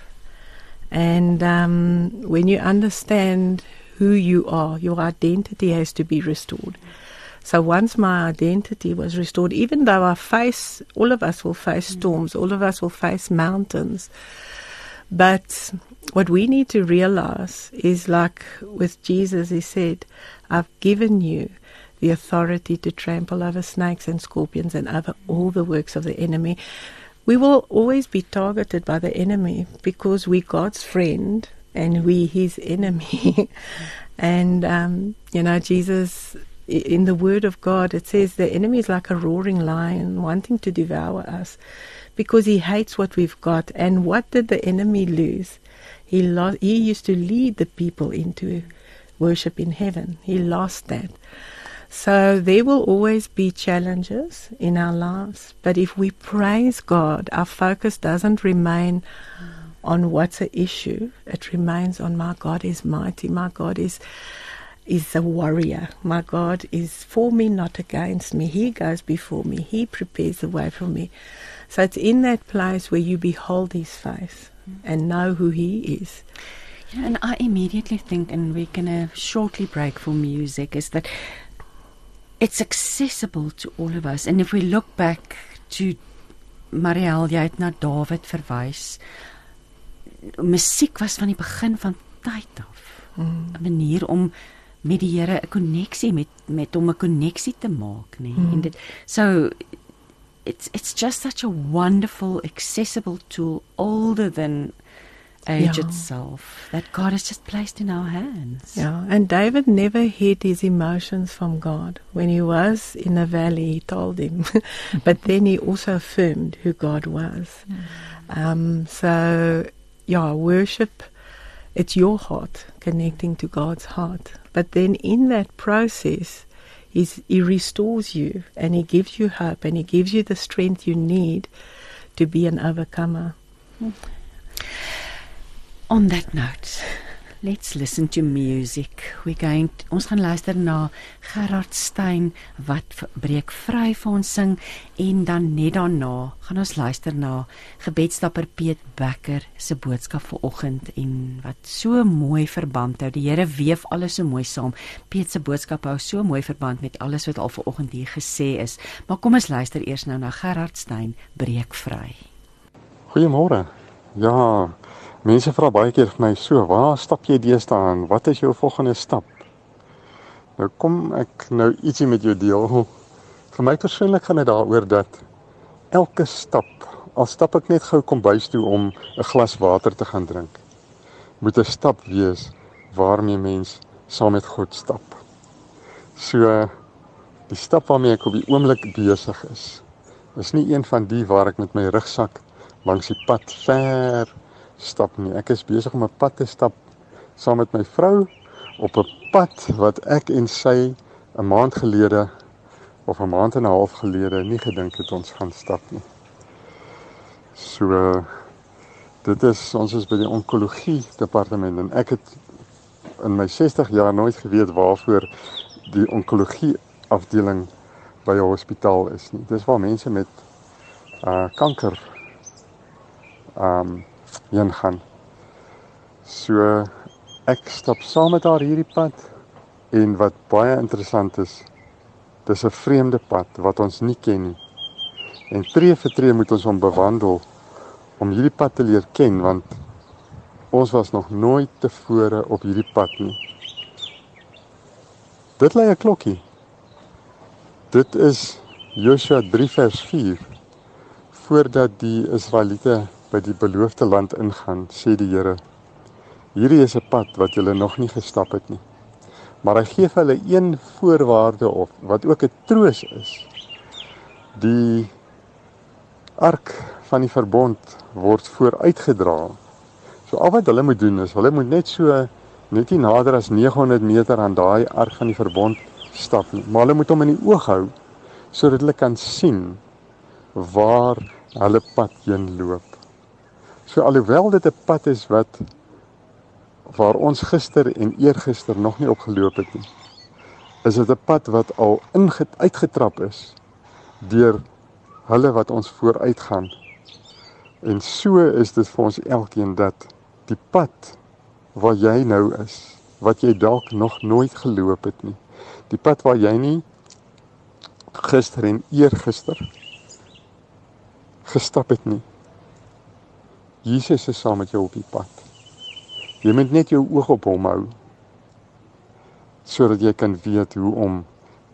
And um, when you understand who you are, your identity has to be restored. So once my identity was restored, even though I face, all of us will face storms, all of us will face mountains. But what we need to realize is like with Jesus, he said, I've given you the authority to trample over snakes and scorpions and over all the works of the enemy. We will always be targeted by the enemy because we're God's friend and we his enemy. and, um, you know, Jesus, in the word of God, it says the enemy is like a roaring lion wanting to devour us because he hates what we've got. And what did the enemy lose? He he used to lead the people into worship in heaven. He lost that. So there will always be challenges in our lives, but if we praise God, our focus doesn't remain on what's an issue. It remains on my God is mighty. My God is is a warrior. My God is for me, not against me. He goes before me. He prepares the way for me. So it's in that place where you behold His face and know who He is. Know, and I immediately think, and we're going to shortly break for music, is that it's accessible to all of us. And if we look back to Marielle, jy het na Dawid verwys. Musiek was van die begin van tyd af mm. 'n manier om met die Here 'n koneksie met met hom 'n koneksie te maak, nê. Nee? En dit so it's it's just such a wonderful accessible tool older than age Ja. itself that God has just placed in our hands. Yeah, and David never hid his emotions from God. When he was in the valley, he told him, but then he also affirmed who God was. Um, so, yeah, worship, it's your heart connecting to God's heart. But then in that process, he's, he restores you and he gives you hope and he gives you the strength you need to be an overcomer. On that note, let's listen to music. We going ons gaan luister na Gerard Stein wat breek vry vir ons sing en dan net daarna gaan ons luister na gebedsstapper Piet Becker se boodskap vir oggend en wat so mooi verband hou. Die Here weef alles so mooi saam. Piet se boodskap hou so mooi verband met alles wat al ver oggend hier gesê is. Maar kom ons luister eers nou na Gerard Stein breek vry. Goeiemôre. Ja, mense vra baie keer vir my so, waar stap jy deesdae aan? Wat is jou volgende stap? Nou kom ek nou ietsie met jou deel. Vir my persoonlik gaan dit daaroor dat elke stap, al stap ek net gou kombuis toe om 'n glas water te gaan drink, moet 'n stap wees waarmee mens saam met God stap. So die stap waarmee ek op die oomblik besig is, is nie een van die waar ek met my rugsak langs die pad ver stap nie. Ek is besig om 'n pad te stap saam met my vrou op 'n pad wat ek en sy 'n maand gelede of 'n maand en 'n half gelede nie gedink het ons gaan stap nie. So dit is ons is by die onkologie departement en ek het in my 60 jaar nooit geweet waarvoor die onkologie afdeling by 'n hospitaal is nie. Dis waar mense met uh kanker ehm um, heen gaan. So ek stap saam met haar hierdie pad En wat baie interessant is, dis 'n vreemde pad wat ons nie ken nie. En tree vir tree moet ons hom bewandel om hierdie pad te leer ken want ons was nog nooit tevore op hierdie pad nie. Dit lê 'n klokkie. Dit is Joshua 3 vers 4. Voordat die Israeliete by die beloofde land ingaan, sê die Here: Hierdie is 'n pad wat julle nog nie gestap het nie. Maar hy gee vir hulle een voorwaarde op wat ook 'n troos is. Die ark van die verbond word vooruitgedra. So al wat hulle moet doen is hulle moet net so net nie nader as 900 meter aan daai ark van die verbond stap nie, maar hulle moet hom in die oog hou sodat hulle kan sien waar hulle pad heen loop. So alhoewel dit 'n pad is wat waar ons gister en eergister nog nie opgeloop het nie, is dit 'n pad wat al uitgetrap is deur hulle wat ons vooruit gaan. En so is dit vir ons elkeen dat die pad waar jy nou is, wat jy dalk nog nooit geloop het nie. Die pad waar jy nie gister en eergister gestap het nie. Jesus is saam met jou op die pad. Jy moet net jou oog op hom hou sodat jy kan weet hoe om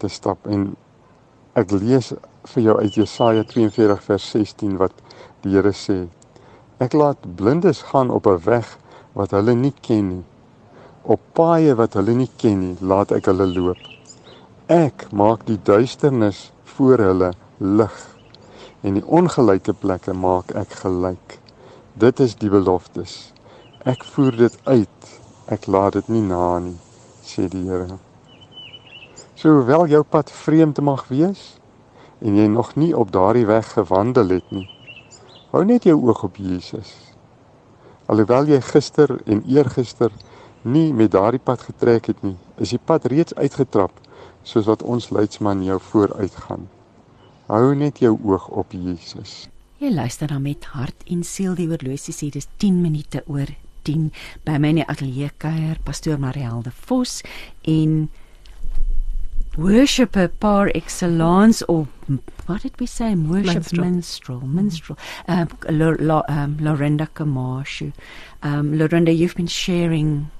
te stap en ek lees vir jou uit Jesaja 42 vers 16 wat die Here sê Ek laat blindes gaan op 'n weg wat hulle nie ken nie. Op paaie wat hulle nie ken nie, laat ek hulle loop. Ek maak die duisternis voor hulle lig en die ongelyke plekke maak ek gelyk. Dit is die beloftes. Ek voer dit uit. Ek laat dit nie na nie, sê die Here. So hoewel jou pad vreemd mag wees en jy nog nie op daardie weg gewandel het nie, Hou net jou oog op Jesus. Alhoewel jy gister en eergister nie met daardie pad getrek het nie, is die pad reeds uitgetrap soos wat ons leidsman jou vooruitgaan. Hou net jou oog op Jesus. Jy luister dan met hart en siel. Die oorlosie sê dis 10 minute oor 10 by my in die ateljee kuier pastoor Marielde Vos en worshipper par excellence or what did we say worship minstrel. minstrel, minstrel. Um, um, Lorenda Kamashu um, Lorenda you've been sharing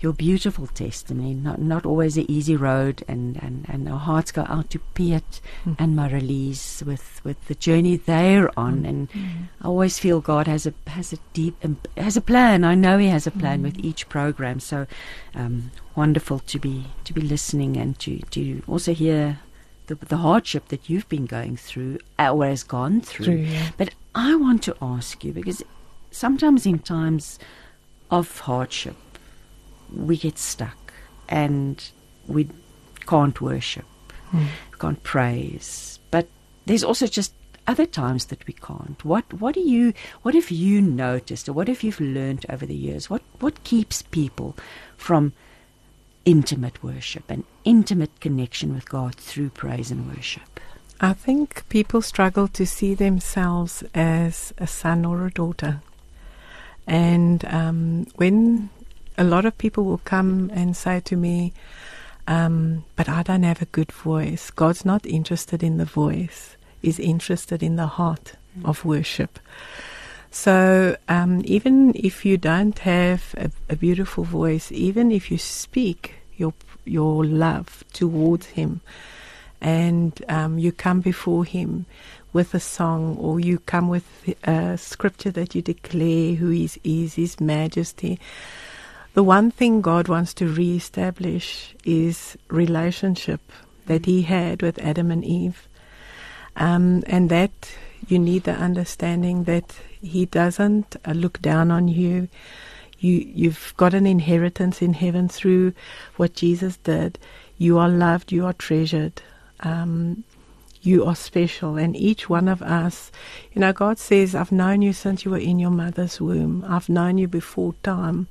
your beautiful testimony. Not not always an easy road, and and and our hearts go out to Piet mm. and Marilees with with the journey they're on. Mm. And mm. I always feel God has a has a deep um, has a plan. I know He has a plan with each program. So um, wonderful to be to be listening and to to also hear. The, the hardship that you've been going through uh, or has gone through. through yeah. But I want to ask you because sometimes in times of hardship, we get stuck and we can't worship, mm. we can't praise. But there's also just other times that we can't. What what do you what have you noticed or what have you learned over the years? What what keeps people from intimate worship and intimate connection with God through praise and worship? I think people struggle to see themselves as a son or a daughter. And um, when a lot of people will come and say to me, um, but I don't have a good voice. God's not interested in the voice, He's interested in the heart of worship. So um, even if you don't have a, a, beautiful voice, even if you speak your your love towards Him, and um, you come before Him with a song, or you come with a scripture that you declare who He is, His Majesty the one thing God wants to reestablish is relationship that He had with Adam and Eve, um, and that you need the understanding that He doesn't uh, look down on you. You you've got an inheritance in heaven through what Jesus did. You are loved. You are treasured. Um, you are special, and each one of us, you know, God says, I've known you since you were in your mother's womb. I've known you before time.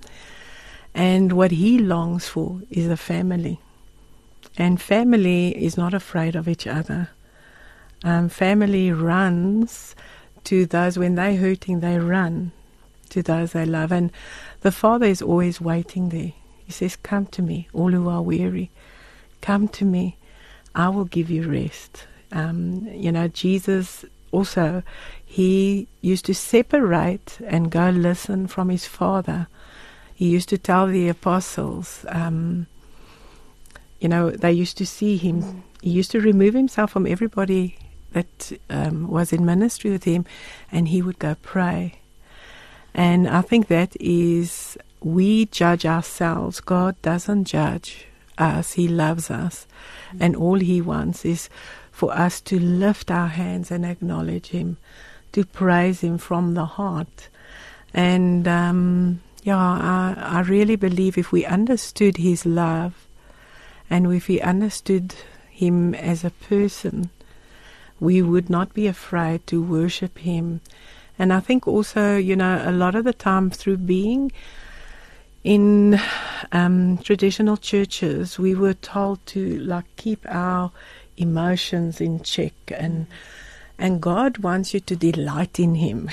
And what he longs for is a family. And family is not afraid of each other. Um, family runs to those when they're hurting, they run to those they love. And the father is always waiting there. He says, Come to me, all who are weary. Come to me. I will give you rest. Um, you know, Jesus also, he used to separate and go listen from his Father. He used to tell the apostles, um, you know, they used to see him. He used to remove himself from everybody that um, was in ministry with him, and he would go pray. And I think that is, we judge ourselves. God doesn't judge us, He loves us. And all He wants is for us to lift our hands and acknowledge Him, to praise Him from the heart. And um, yeah, I, I really believe if we understood His love and if we understood Him as a person, we would not be afraid to worship Him. And I think also, you know, a lot of the time through being in um, traditional churches, we were told to like keep our emotions in check and and God wants you to delight in him.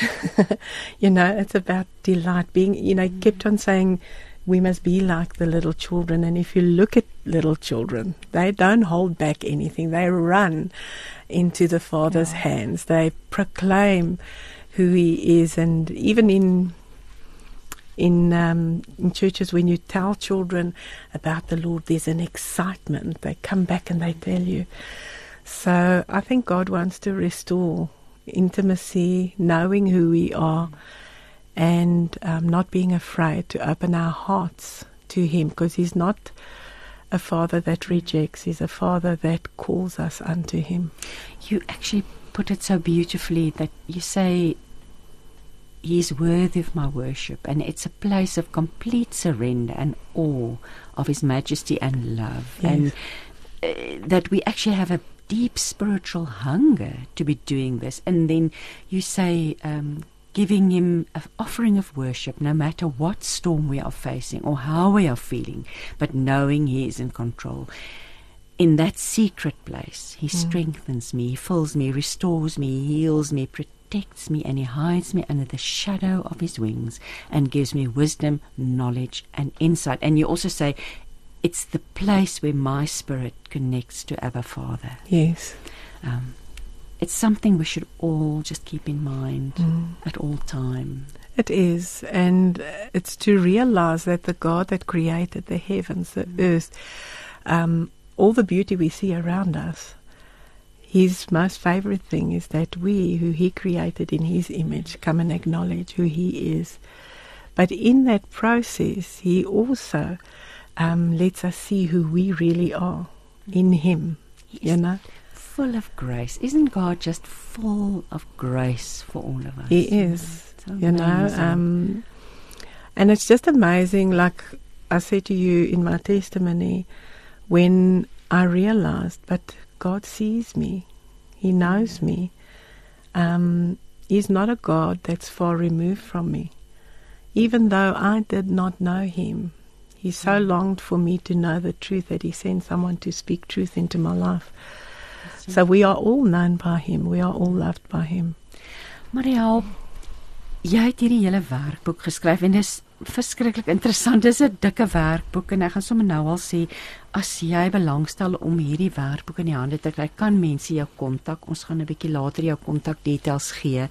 you know, it's about delight being you know, kept on saying we must be like the little children and if you look at little children, they don't hold back anything. They run into the Father's yeah. hands. They proclaim who he is and even in in, um, in churches, when you tell children about the Lord, there's an excitement. They come back and they tell you. So I think God wants to restore intimacy, knowing who we are, and um, not being afraid to open our hearts to Him because He's not a father that rejects, He's a father that calls us unto Him. You actually put it so beautifully that you say he is worthy of my worship, and it's a place of complete surrender and awe of His majesty and love, yes. and uh, that we actually have a deep spiritual hunger to be doing this. And then you say, um, giving Him an offering of worship, no matter what storm we are facing or how we are feeling, but knowing He is in control. In that secret place, He mm. strengthens me, He fills me, restores me, heals me, protects protects me and he hides me under the shadow of his wings and gives me wisdom, knowledge, and insight. And you also say, it's the place where my spirit connects to Abba Father. Yes. Um, it's something we should all just keep in mind mm. at all time. It is, and it's to realize that the God that created the heavens, the mm. earth, um, all the beauty we see around us, his most favorite thing is that we, who he created in his image, come and acknowledge who he is. But in that process, he also um, lets us see who we really are in him. He's you know? Full of grace. Isn't God just full of grace for all of us? He is. You know, um, and it's just amazing. Like I said to you in my testimony, when I realized, but God sees me. He knows me. Um, he's not a God that's far removed from me. Even though I did not know him, he so mm. longed for me to know the truth that he sent someone to speak truth into my life. So we are all known by him. We are all loved by him. Mariel, jy het hierdie hele werkboek geskryf en dit is verskriklik interessant. Dis 'n dikke werkboek en ek gaan sommer nou al sê as jy belangstel om hierdie werkboek in die hande te kry, kan mense jou kontak. Ons gaan 'n bietjie later jou kontakdetails gee.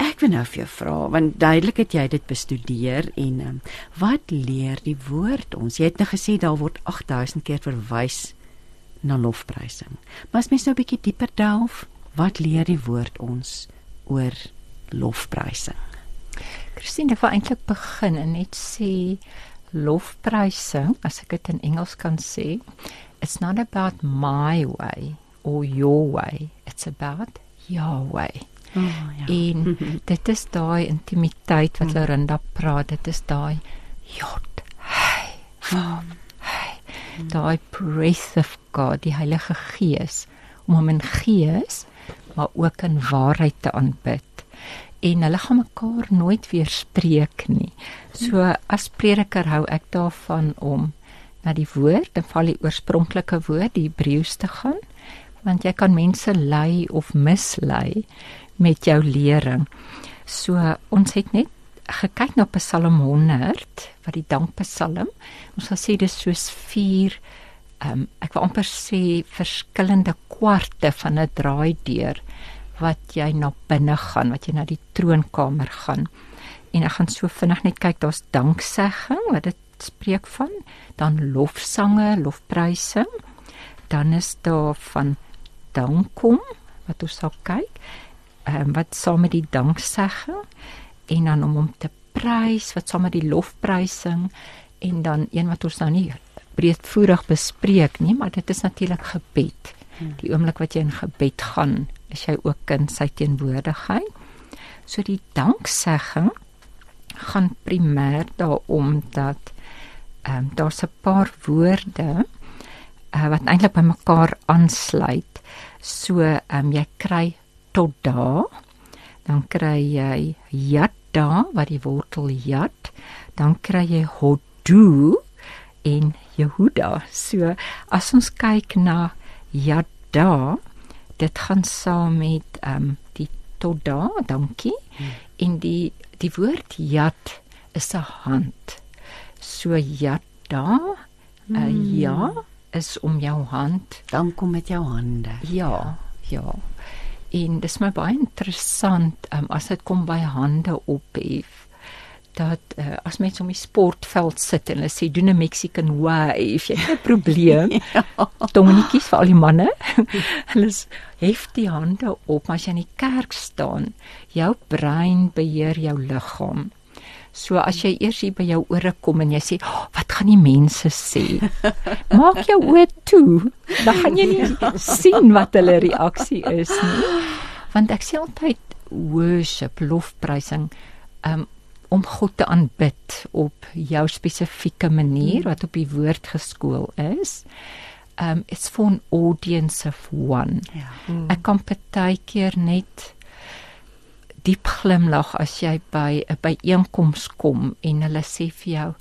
Ek wil nou vir jou vra want duidelik het jy dit bestudeer en um, wat leer die woord ons? Jy het nou gesê daar word 8000 keer verwys na lofprysing. Maar as mens nou 'n bietjie dieper delf, wat leer die woord ons oor lofprysing? Christine, ek wil eintlik begin en net sê lofprysing, as ek dit in Engels kan sê, it's not about my way or your way, it's about Yahweh. Oh, ja. En dit is daai intimiteit wat hmm. Lorinda praat, dit is daai jod. Hey, vom. Hey. Daai breath of God, die Heilige Gees om hom in gees maar ook in waarheid te aanbid en hulle gaan mekaar nooit weer spreek nie. So as prediker hou ek daarvan om na die woord, en val die oorspronklike woord, die Hebreëus te gaan, want jy kan mense lei of mislei met jou lering. So ons het net gekyk na Psalm 100 wat die dankpsalm. Ons sal sê dis soos 4 ehm um, ek wil amper sê verskillende kwarte van 'n draaideur wat jy na binne gaan, wat jy na die troonkamer gaan. En ek gaan so vinnig net kyk, daar's danksegging wat dit spreek van, dan lofsange, lofprysing. Dan is daar van dankom wat ons sal kyk. Ehm um, wat saam met die danksegging en dan om hom te prys wat saam met die lofprysing en dan een wat ons nou nie breedvoerig bespreek nie, maar dit is natuurlik gebed. Die oomblik wat jy in gebed gaan, is jy ook in sy teenwoordigheid. So die danksegging gaan primêr daaroor dat ehm um, daar's 'n paar woorde uh, wat eintlik by mekaar aansluit. So ehm um, jy kry tot daar, dan kry jy yadda wat die wortel yad, dan kry jy hodu en Jehuda. So as ons kyk na yadda, dit gaan saam met ehm um, die tot daar, dankie. Hmm. En die die woord yad is 'n hand. So yadda, hmm. uh, ja, is om jou hand. Dan kom met jou hande. Ja, ja. En dis my baie interessant um, as dit kom by hande ophef dat uh, as mense om die sportveld sit en hulle sê doen 'n Mexican wave, jy het 'n probleem. ja. Dominetjies vir al die manne. hulle hef die hande op, maar as jy in die kerk staan, jou brein beheer jou liggaam. So as jy eers hier by jou ore kom en jy sê, oh, "Wat gaan die mense sê?" Maak jou oë toe. Dan gaan jy nie sien wat hulle reaksie is nie. Want ek sê altyd worship, lofprysing, um, om God te aanbid op jou spesifieke manier wat op die woord geskool is. Um it's for an audience of one. Ja. Ek kan partykeer net diep glimlag as jy by 'n byeenkoms kom en hulle sê vir jou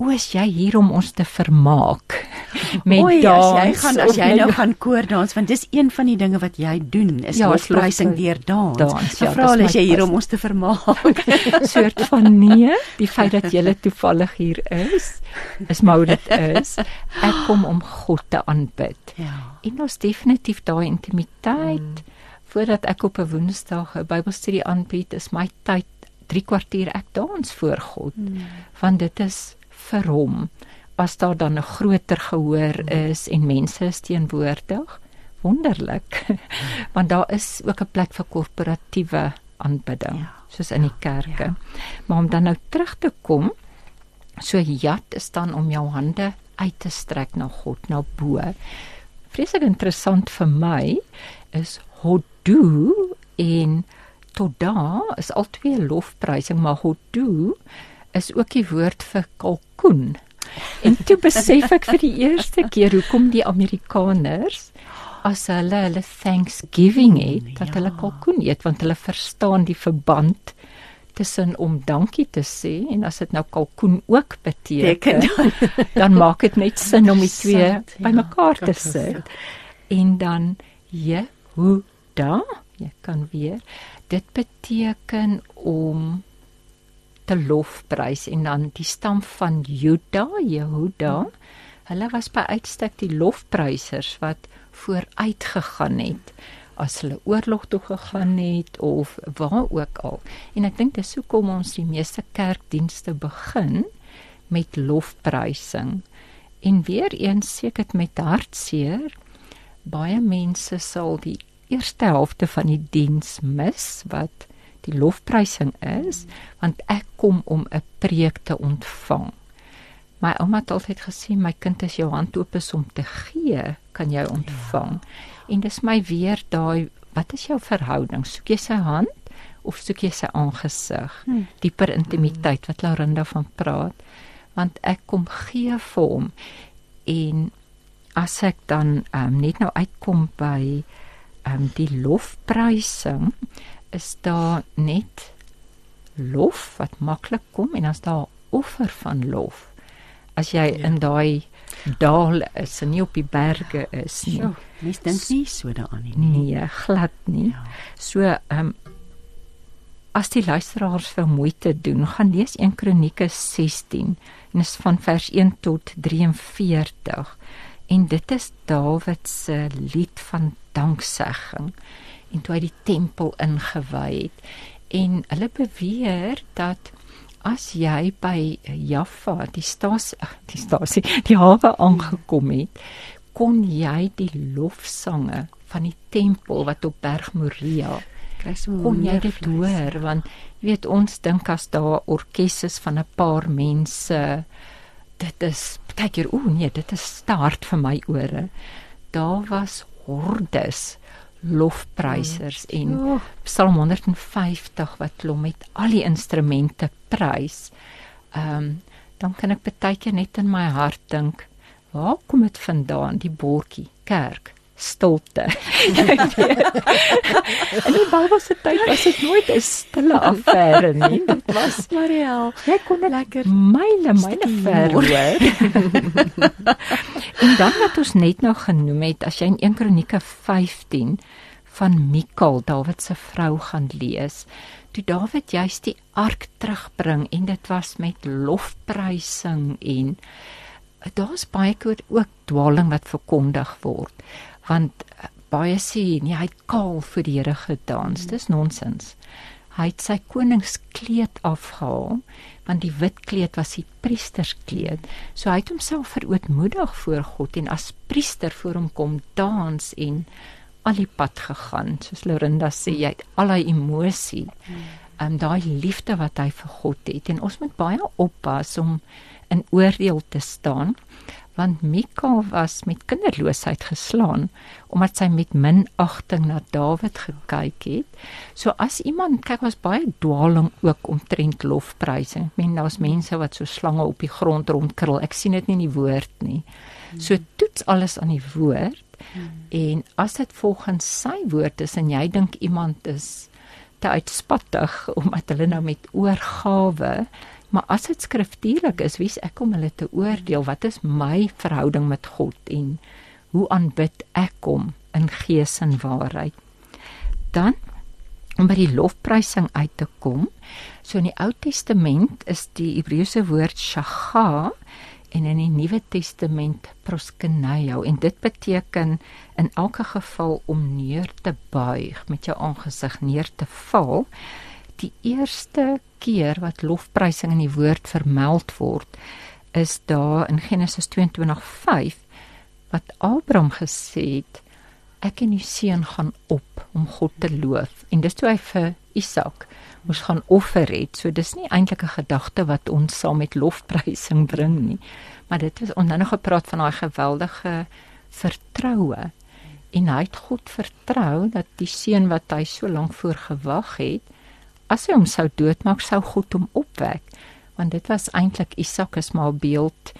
O, is jy hier om ons te vermaak met Oei, dans? As jy gaan as jy nou gaan koor dans want dis een van die dinge wat jy doen is ja, lofprysing deur dans. dans ja, vra hulle as jy hier om ons te vermaak. soort van nee, die feit dat jy toevallig hier is, is maar dit is. Ek kom om God te aanbid. Ja. En ons definitief daai intimiteit mm voordat ek op 'n Woensdag 'n Bybelstudie aanbied, is my tyd 3 kwartier ek dans voor God. Hmm. Want dit is vir hom as daar dan 'n groter gehoor hmm. is en mense is teenwoordig. Wonderlik. Hmm. want daar is ook 'n plek vir korporatiewe aanbidding, ja. soos in die kerke. Ja. Maar om dan nou terug te kom, so jat is dan om jou hande uit te strek na God, na bo. Vreeslik interessant vir my is hodu en toda is albei lofprysing maar hodu is ook die woord vir kalkoen. En toe besef ek vir die eerste keer hoekom die Amerikaners as hulle hulle Thanksgiving het, dat ja. hulle kalkoen eet want hulle verstaan die verband tussen om dankie te sê en as dit nou kalkoen ook beteken, dan, dan maak dit net sin om die twee ja, bymekaar te sit. En dan je hoe da, jy kan weer dit beteken om te lofprys en dan die stam van Juda, Jehuda. Hulle was by uitstek die lofprysers wat vooruit gegaan het as hulle oorlog toe gegaan het of waar ook al. En ek dink dis hoekom ons die meeste kerkdienste begin met lofprysing. En weer eens seker met hartseer baie mense sal die eerste helfte van die diens mis wat die lofprysing is want ek kom om 'n preek te ontvang. My ouma het altyd gesê my kind as jou hand oop is om te gee, kan jy ontvang. Ja. En dis my weer daai wat is jou verhouding? Soek jy sy hand of soek jy sy aangesig? Hmm. Dieper intimiteit wat Laurinda van praat. Want ek kom gee vir hom en as ek dan um, net nou uitkom by um, die lofprysing is daar net lof wat maklik kom en as daar offer van lof as jy ja. in daai dal is en nie op die berge is nie ja, mens dink nie so daaraan nie nee glad nie ja. so ehm um, as die luisteraars vir moeite doen, gaan lees 1 Kronieke 16 en is van vers 1 tot 43. En dit is Dawid se lied van danksegging en toe hy die tempel ingewy het. En hulle beweer dat as jy by Jaffa, die stasie, die stasie, die hawe aangekom het, kon jy die lofsange van die tempel wat op Berg Moria kon jy dit hoor want jy weet ons dink as daar orkes is van 'n paar mense dit is baie keer o nee dit is start vir my ore daar was hordes lofprysers mm. en oh. Psalm 150 wat klom met al die instrumente prys. Ehm um, dan kan ek baie keer net in my hart dink, waar kom dit vandaan die bordjie kerk? Stilte. en die Bybelse tyd was dit nooit 'n stille affære nie. Dit was Mariel. Jy kon dit lekker myle myle ver hoor. en dan wat ons net nou genoem het, as jy in 1 Kronieke 15 van Mikal, Dawid se vrou gaan lees, toe Dawid juist die ark terugbring en dit was met lofprysing en daar's baie ook dwaling wat verkondig word want eh, baie sê nee hy het kaal vir die Here gedans. Dis nonsens. Hy het sy koningskleed afgehaal want die wit kleed was die priesterskleed. So hy het homself verootmoedig voor God en as priester voor hom kom dans en al die pad gegaan. Soos Lorinda sê jy het al daai emosie en um, daai liefde wat hy vir God het. En ons moet baie oppas om in oordeel te staan want Mika was met kinderloosheid geslaan omdat sy met minagting na Dawid gekyk het. So as iemand kyk was baie dwaaling ook omtrent lofprysing. Men daar's mense wat so slange op die grond rondkrul. Ek sien dit nie in die woord nie. So toets alles aan die woord. En as dit volgens sy woord is en jy dink iemand is te uitspattig omdat hulle nou met oorgawe Maar as dit skriftuurlik is, wie's ek om hulle te oordeel? Wat is my verhouding met God en hoe aanbid ek hom in gees en waarheid? Dan om by die lofprysing uit te kom. So in die Ou Testament is die Hebreëse woord shaga en in die Nuwe Testament proskeneo en dit beteken in elke geval om neer te buig met jou aangesig neer te val die eerste keer wat lofprysing in die woord vermeld word is daar in Genesis 22:5 wat Abraham gesê het ek en die seun gaan op om God te loof. En dis toe hy vir Isak moes gaan offer het. So dis nie eintlik 'n gedagte wat ons saam met lofprysing bring nie maar dit is ons nou nog gepraat van daai geweldige vertroue. En hy het God vertrou dat die seun wat hy so lank voor gewag het as hy hom sou doodmaak, sou God hom opwek, want dit was eintlik Isak as maar beeld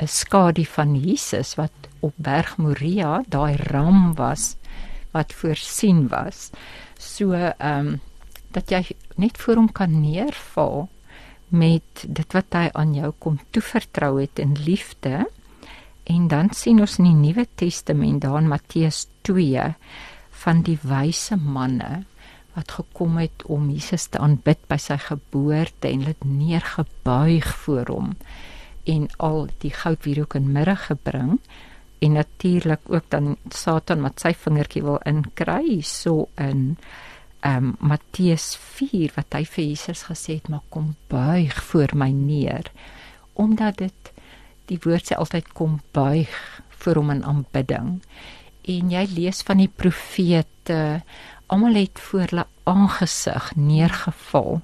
'n skadu van Jesus wat op Berg Moria daai ram was wat voorsien was. So ehm um, dat jy net voor hom kan neerval met dit wat hy aan jou kom toevertrou het in liefde. En dan sien ons in die Nuwe Testament daar in Matteus 2 van die wyse manne wat gekom het om Jesus te aanbid by sy geboorte en dit neergebuig voor hom en al die goud wierook in midde gebring en natuurlik ook dan Satan wat sy vingertjie wil inkry so in ehm um, Matteus 4 wat hy vir Jesus gesê het maar kom buig voor my neer omdat dit die woord sê altyd kom buig voor hom in aanbidding. En jy lees van die profete almal het voor hulle aangesig neergeval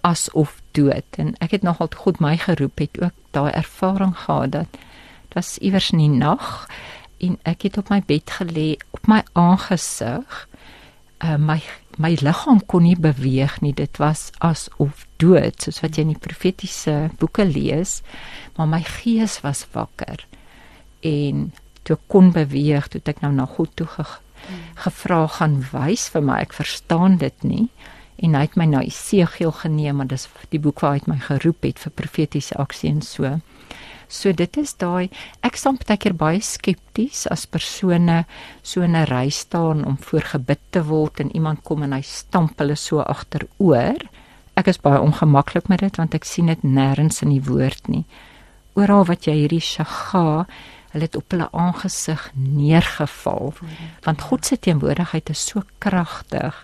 asof dood. En ek het nogal God my geroep het ook daai ervaring gehad dat dit iewers in die nag en ek het op my bed gelê op my aangesig. Uh, my my liggaam kon nie beweeg nie. Dit was asof dood soos wat jy in die profetiese boeke lees maar my gees was wakker. En toe kon beweeg toe ek nou na God toe gegaan gevra gaan wys vir my. Ek verstaan dit nie. En hy het my na Esegiel geneem, maar dis die boek waar hy my geroep het vir profetiese aksie en so. So dit is daai ek staan baie keer baie skepties as persone so in 'n ry staan om voor gebid te word en iemand kom en hy stamp hulle so agteroor ek is baie ongemaklik met dit want ek sien dit nêrens in die woord nie. Oral wat jy hierdie shaga, hulle het op hulle aangesig neergeval want God se teenwoordigheid is so kragtig.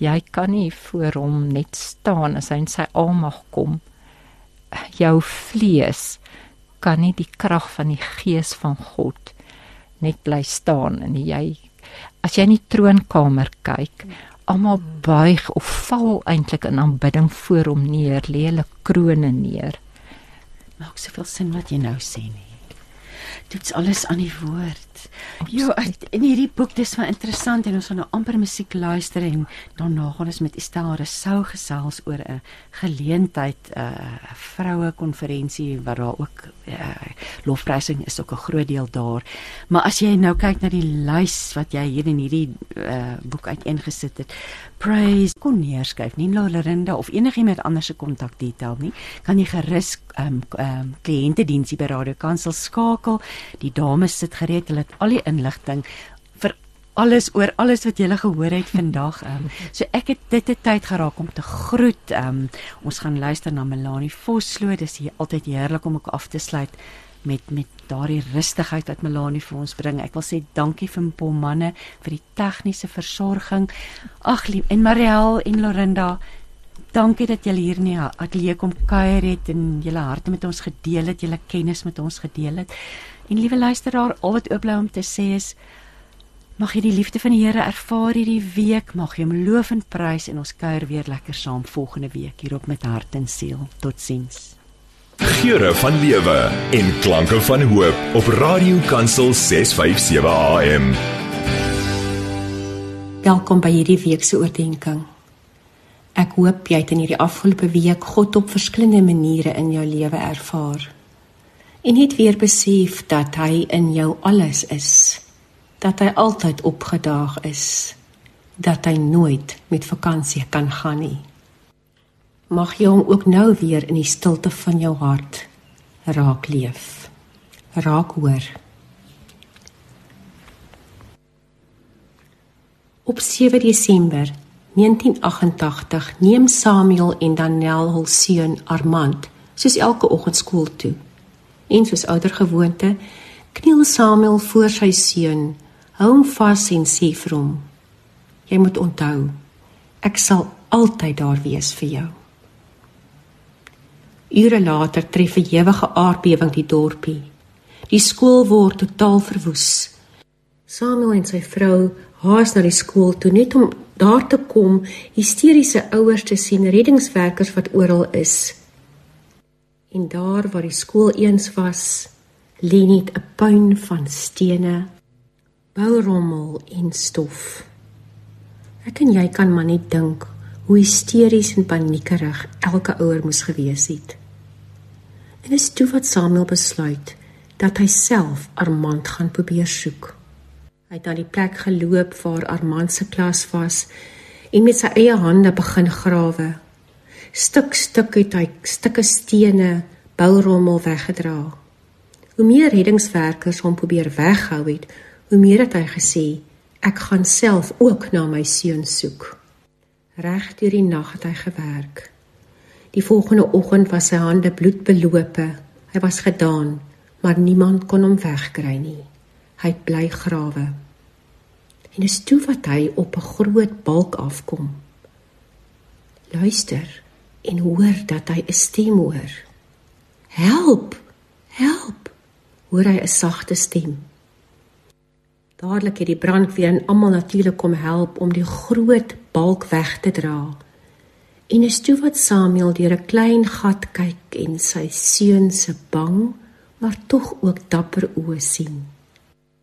Jy kan nie voor hom net staan as hy in sy almag kom. Jou vlees kan nie die krag van die gees van God net bly staan en jy as jy in die troonkamer kyk, almal buig of val eintlik in aanbidding voor hom neer, lê hulle krone neer. Maak soveel sin wat jy nou sê nie. Dit's alles aan die woord. Ja, in hierdie boek dis wel interessant en ons gaan nou amper musiek luister en daarna gaan ons met Estelle Rousseau gesels oor 'n geleentheid 'n uh, vroue konferensie waar daar ook uh, lofprysing is ook 'n groot deel daar. Maar as jy nou kyk na die lys wat jy hier in hierdie uh, boek uiteengesit het, praise kon neerskryf, nie Lorinda of enigiemand anders se kontakdetail nie, kan jy gerus ehm um, ehm um, kliëntediensie by Radio Kansel skakel. Die dames sit gereed, hulle het al die inligting vir alles oor alles wat jy gele gehoor het vandag. Um, so ek het dit 'n tyd geraak om te groet. Um, ons gaan luister na Melanie Vosloo. Dis hier altyd heerlik om ook af te sluit met met daardie rustigheid wat Melanie vir ons bring. Ek wil sê dankie vir Paul manne vir die tegniese versorging. Ag lief en Mariel en Lorinda Dankie dat julle hier in die ateljee kom kuier het en julle harte met ons gedeel het, julle kennis met ons gedeel het. En liewe luisteraar, al wat oop bly om te sê is mag jy die liefde van die Here ervaar hierdie week, mag jy hom loof en prys en ons kuier weer lekker saam volgende week hierop met hart en siel. Totsiens. Geure van lewe en klanke van hoop op Radio Kansel 657 AM. Welkom by hierdie week se oordeenking. Ek hoop jy het in hierdie afgelope week God op verskillende maniere in jou lewe ervaar en het weer besef dat hy in jou alles is dat hy altyd opgedaag is dat hy nooit met vakansie kan gaan nie. Mag jy hom ook nou weer in die stilte van jou hart raak leef. Raak hoor. Op 7 Desember 1988 neem Samuel en Danel hul seun Armand soos elke oggend skool toe en soos ouer gewoonte kniel Samuel voor sy seun, hou hom vas en sê vir hom: Jy moet onthou, ek sal altyd daar wees vir jou. Ure later tref 'n ewige aardbewing die dorpie. Die skool word totaal verwoes. Samuel en sy vrou haas na die skool toe net om daar te kom, hysteriese ouers te sien, reddingswerkers wat oral is. En daar waar die skool eens was, lê net 'n puin van stene, bourommel en stof. Ek en jy kan maar net dink hoe hysteries en paniekerig elke ouer moes gewees het. En dis toe wat Samuel besluit dat hy self Armand gaan probeer soek. Hy het na die plek geloop waar Armand se klas was en met sy eie hande begin grawe stuk stuk het hy stukke stene, bourommel weggedra. Hoe meer reddingswerkers hom probeer weghou het, hoe meer het hy gesê ek gaan self ook na my seun soek. Reg deur die nag het hy gewerk. Die volgende oggend was sy hande bloedbelope. Hy was gedaan, maar niemand kon hom wegkry nie. Hy bly grawe. En is toe wat hy op 'n groot balk afkom. Luister en hoor dat hy 'n stem hoor. Help! Help! Hoor hy 'n sagte stem. Dadelik het die brandweer en almal natuurlik kom help om die groot balk weg te dra. En is toe wat Samuel deur 'n klein gat kyk en sy seun se bang, maar tog ook dapper oë sien.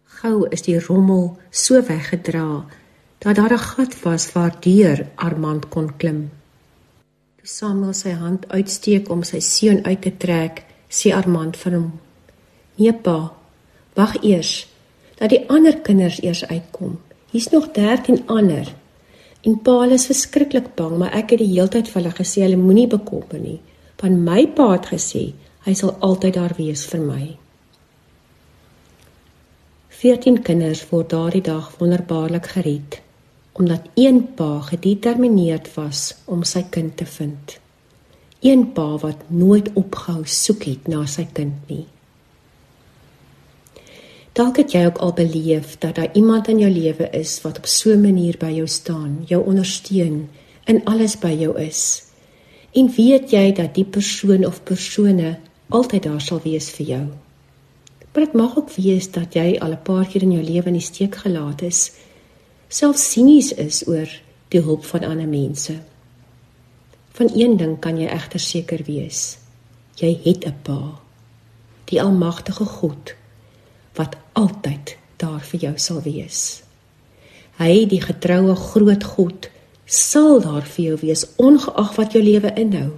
Gou is die rommel so weggedra dat daar 'n gat was waardeur Armand kon klim. Samuel sy hand uitsteek om sy seun uit te trek, sê Armand vir hom: "Nee pa, wag eers dat die ander kinders eers uitkom. Hier's nog 13 ander." En pa is verskriklik bang, maar ek het die heeltyd vir hulle gesê hulle moenie bekommer nie. Van my pa het gesê hy sal altyd daar wees vir my. 14 kinders word daardie dag wonderbaarlik gered omdat een pa gedetermineerd was om sy kind te vind. Een pa wat nooit ophou soek het na sy kind nie. Dalk het jy ook al beleef dat daar iemand in jou lewe is wat op so 'n manier by jou staan, jou ondersteun, in alles by jou is. En weet jy dat die persoon of persone altyd daar sal wees vir jou? Maar dit mag ook wees dat jy al 'n paar keer in jou lewe in die steek gelaat is self sinies is oor die hulp van ander mense. Van een ding kan jy egter seker wees. Jy het 'n Pa, die almagtige God wat altyd daar vir jou sal wees. Hy, die getroue groot God, sal daar vir jou wees ongeag wat jou lewe inhou.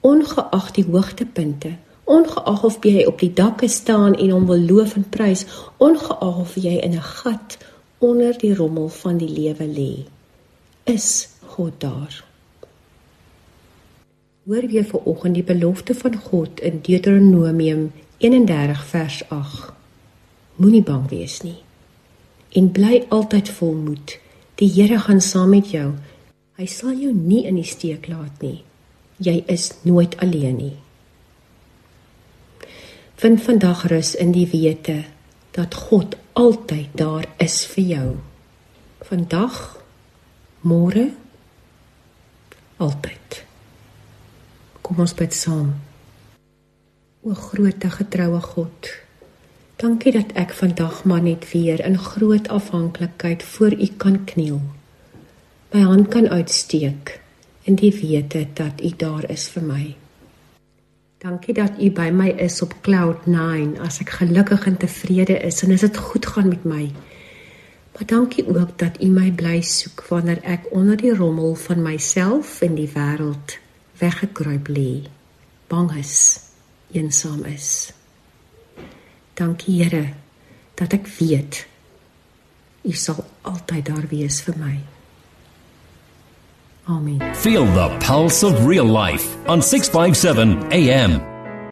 Ongeag die hoogtepunte, ongeag of jy op die dakke staan en hom wil loof en prys, ongeag of jy in 'n gat onder die rommel van die lewe lê, is God daar. Hoor weer vanoggend die belofte van God in Deuteronomium 31 vers 8. Moenie bang wees nie en bly altyd vol moed. Die Here gaan saam met jou. Hy sal jou nie in die steek laat nie. Jy is nooit alleen nie. Vind vandag rus in die wete dat God altyd daar is vir jou. Vandag, môre, altyd. Kom ons bid saam. O grootte getroue God, dankie dat ek vandag maar net weer in groot afhanklikheid voor U kan kniel. My hand kan uitsteek in die wete dat U daar is vir my. Dankie dat U by my is op cloud 9 as ek gelukkig en tevrede is en as dit goed gaan met my. Maar dankie ook dat U my bly soek wanneer ek onder die rommel van myself en die wêreld weggekruip lê, bang is, eensaam is. Dankie Here dat ek weet U sal altyd daar wees vir my. Oh, Amen. Feel the pulse of real life on 657 AM.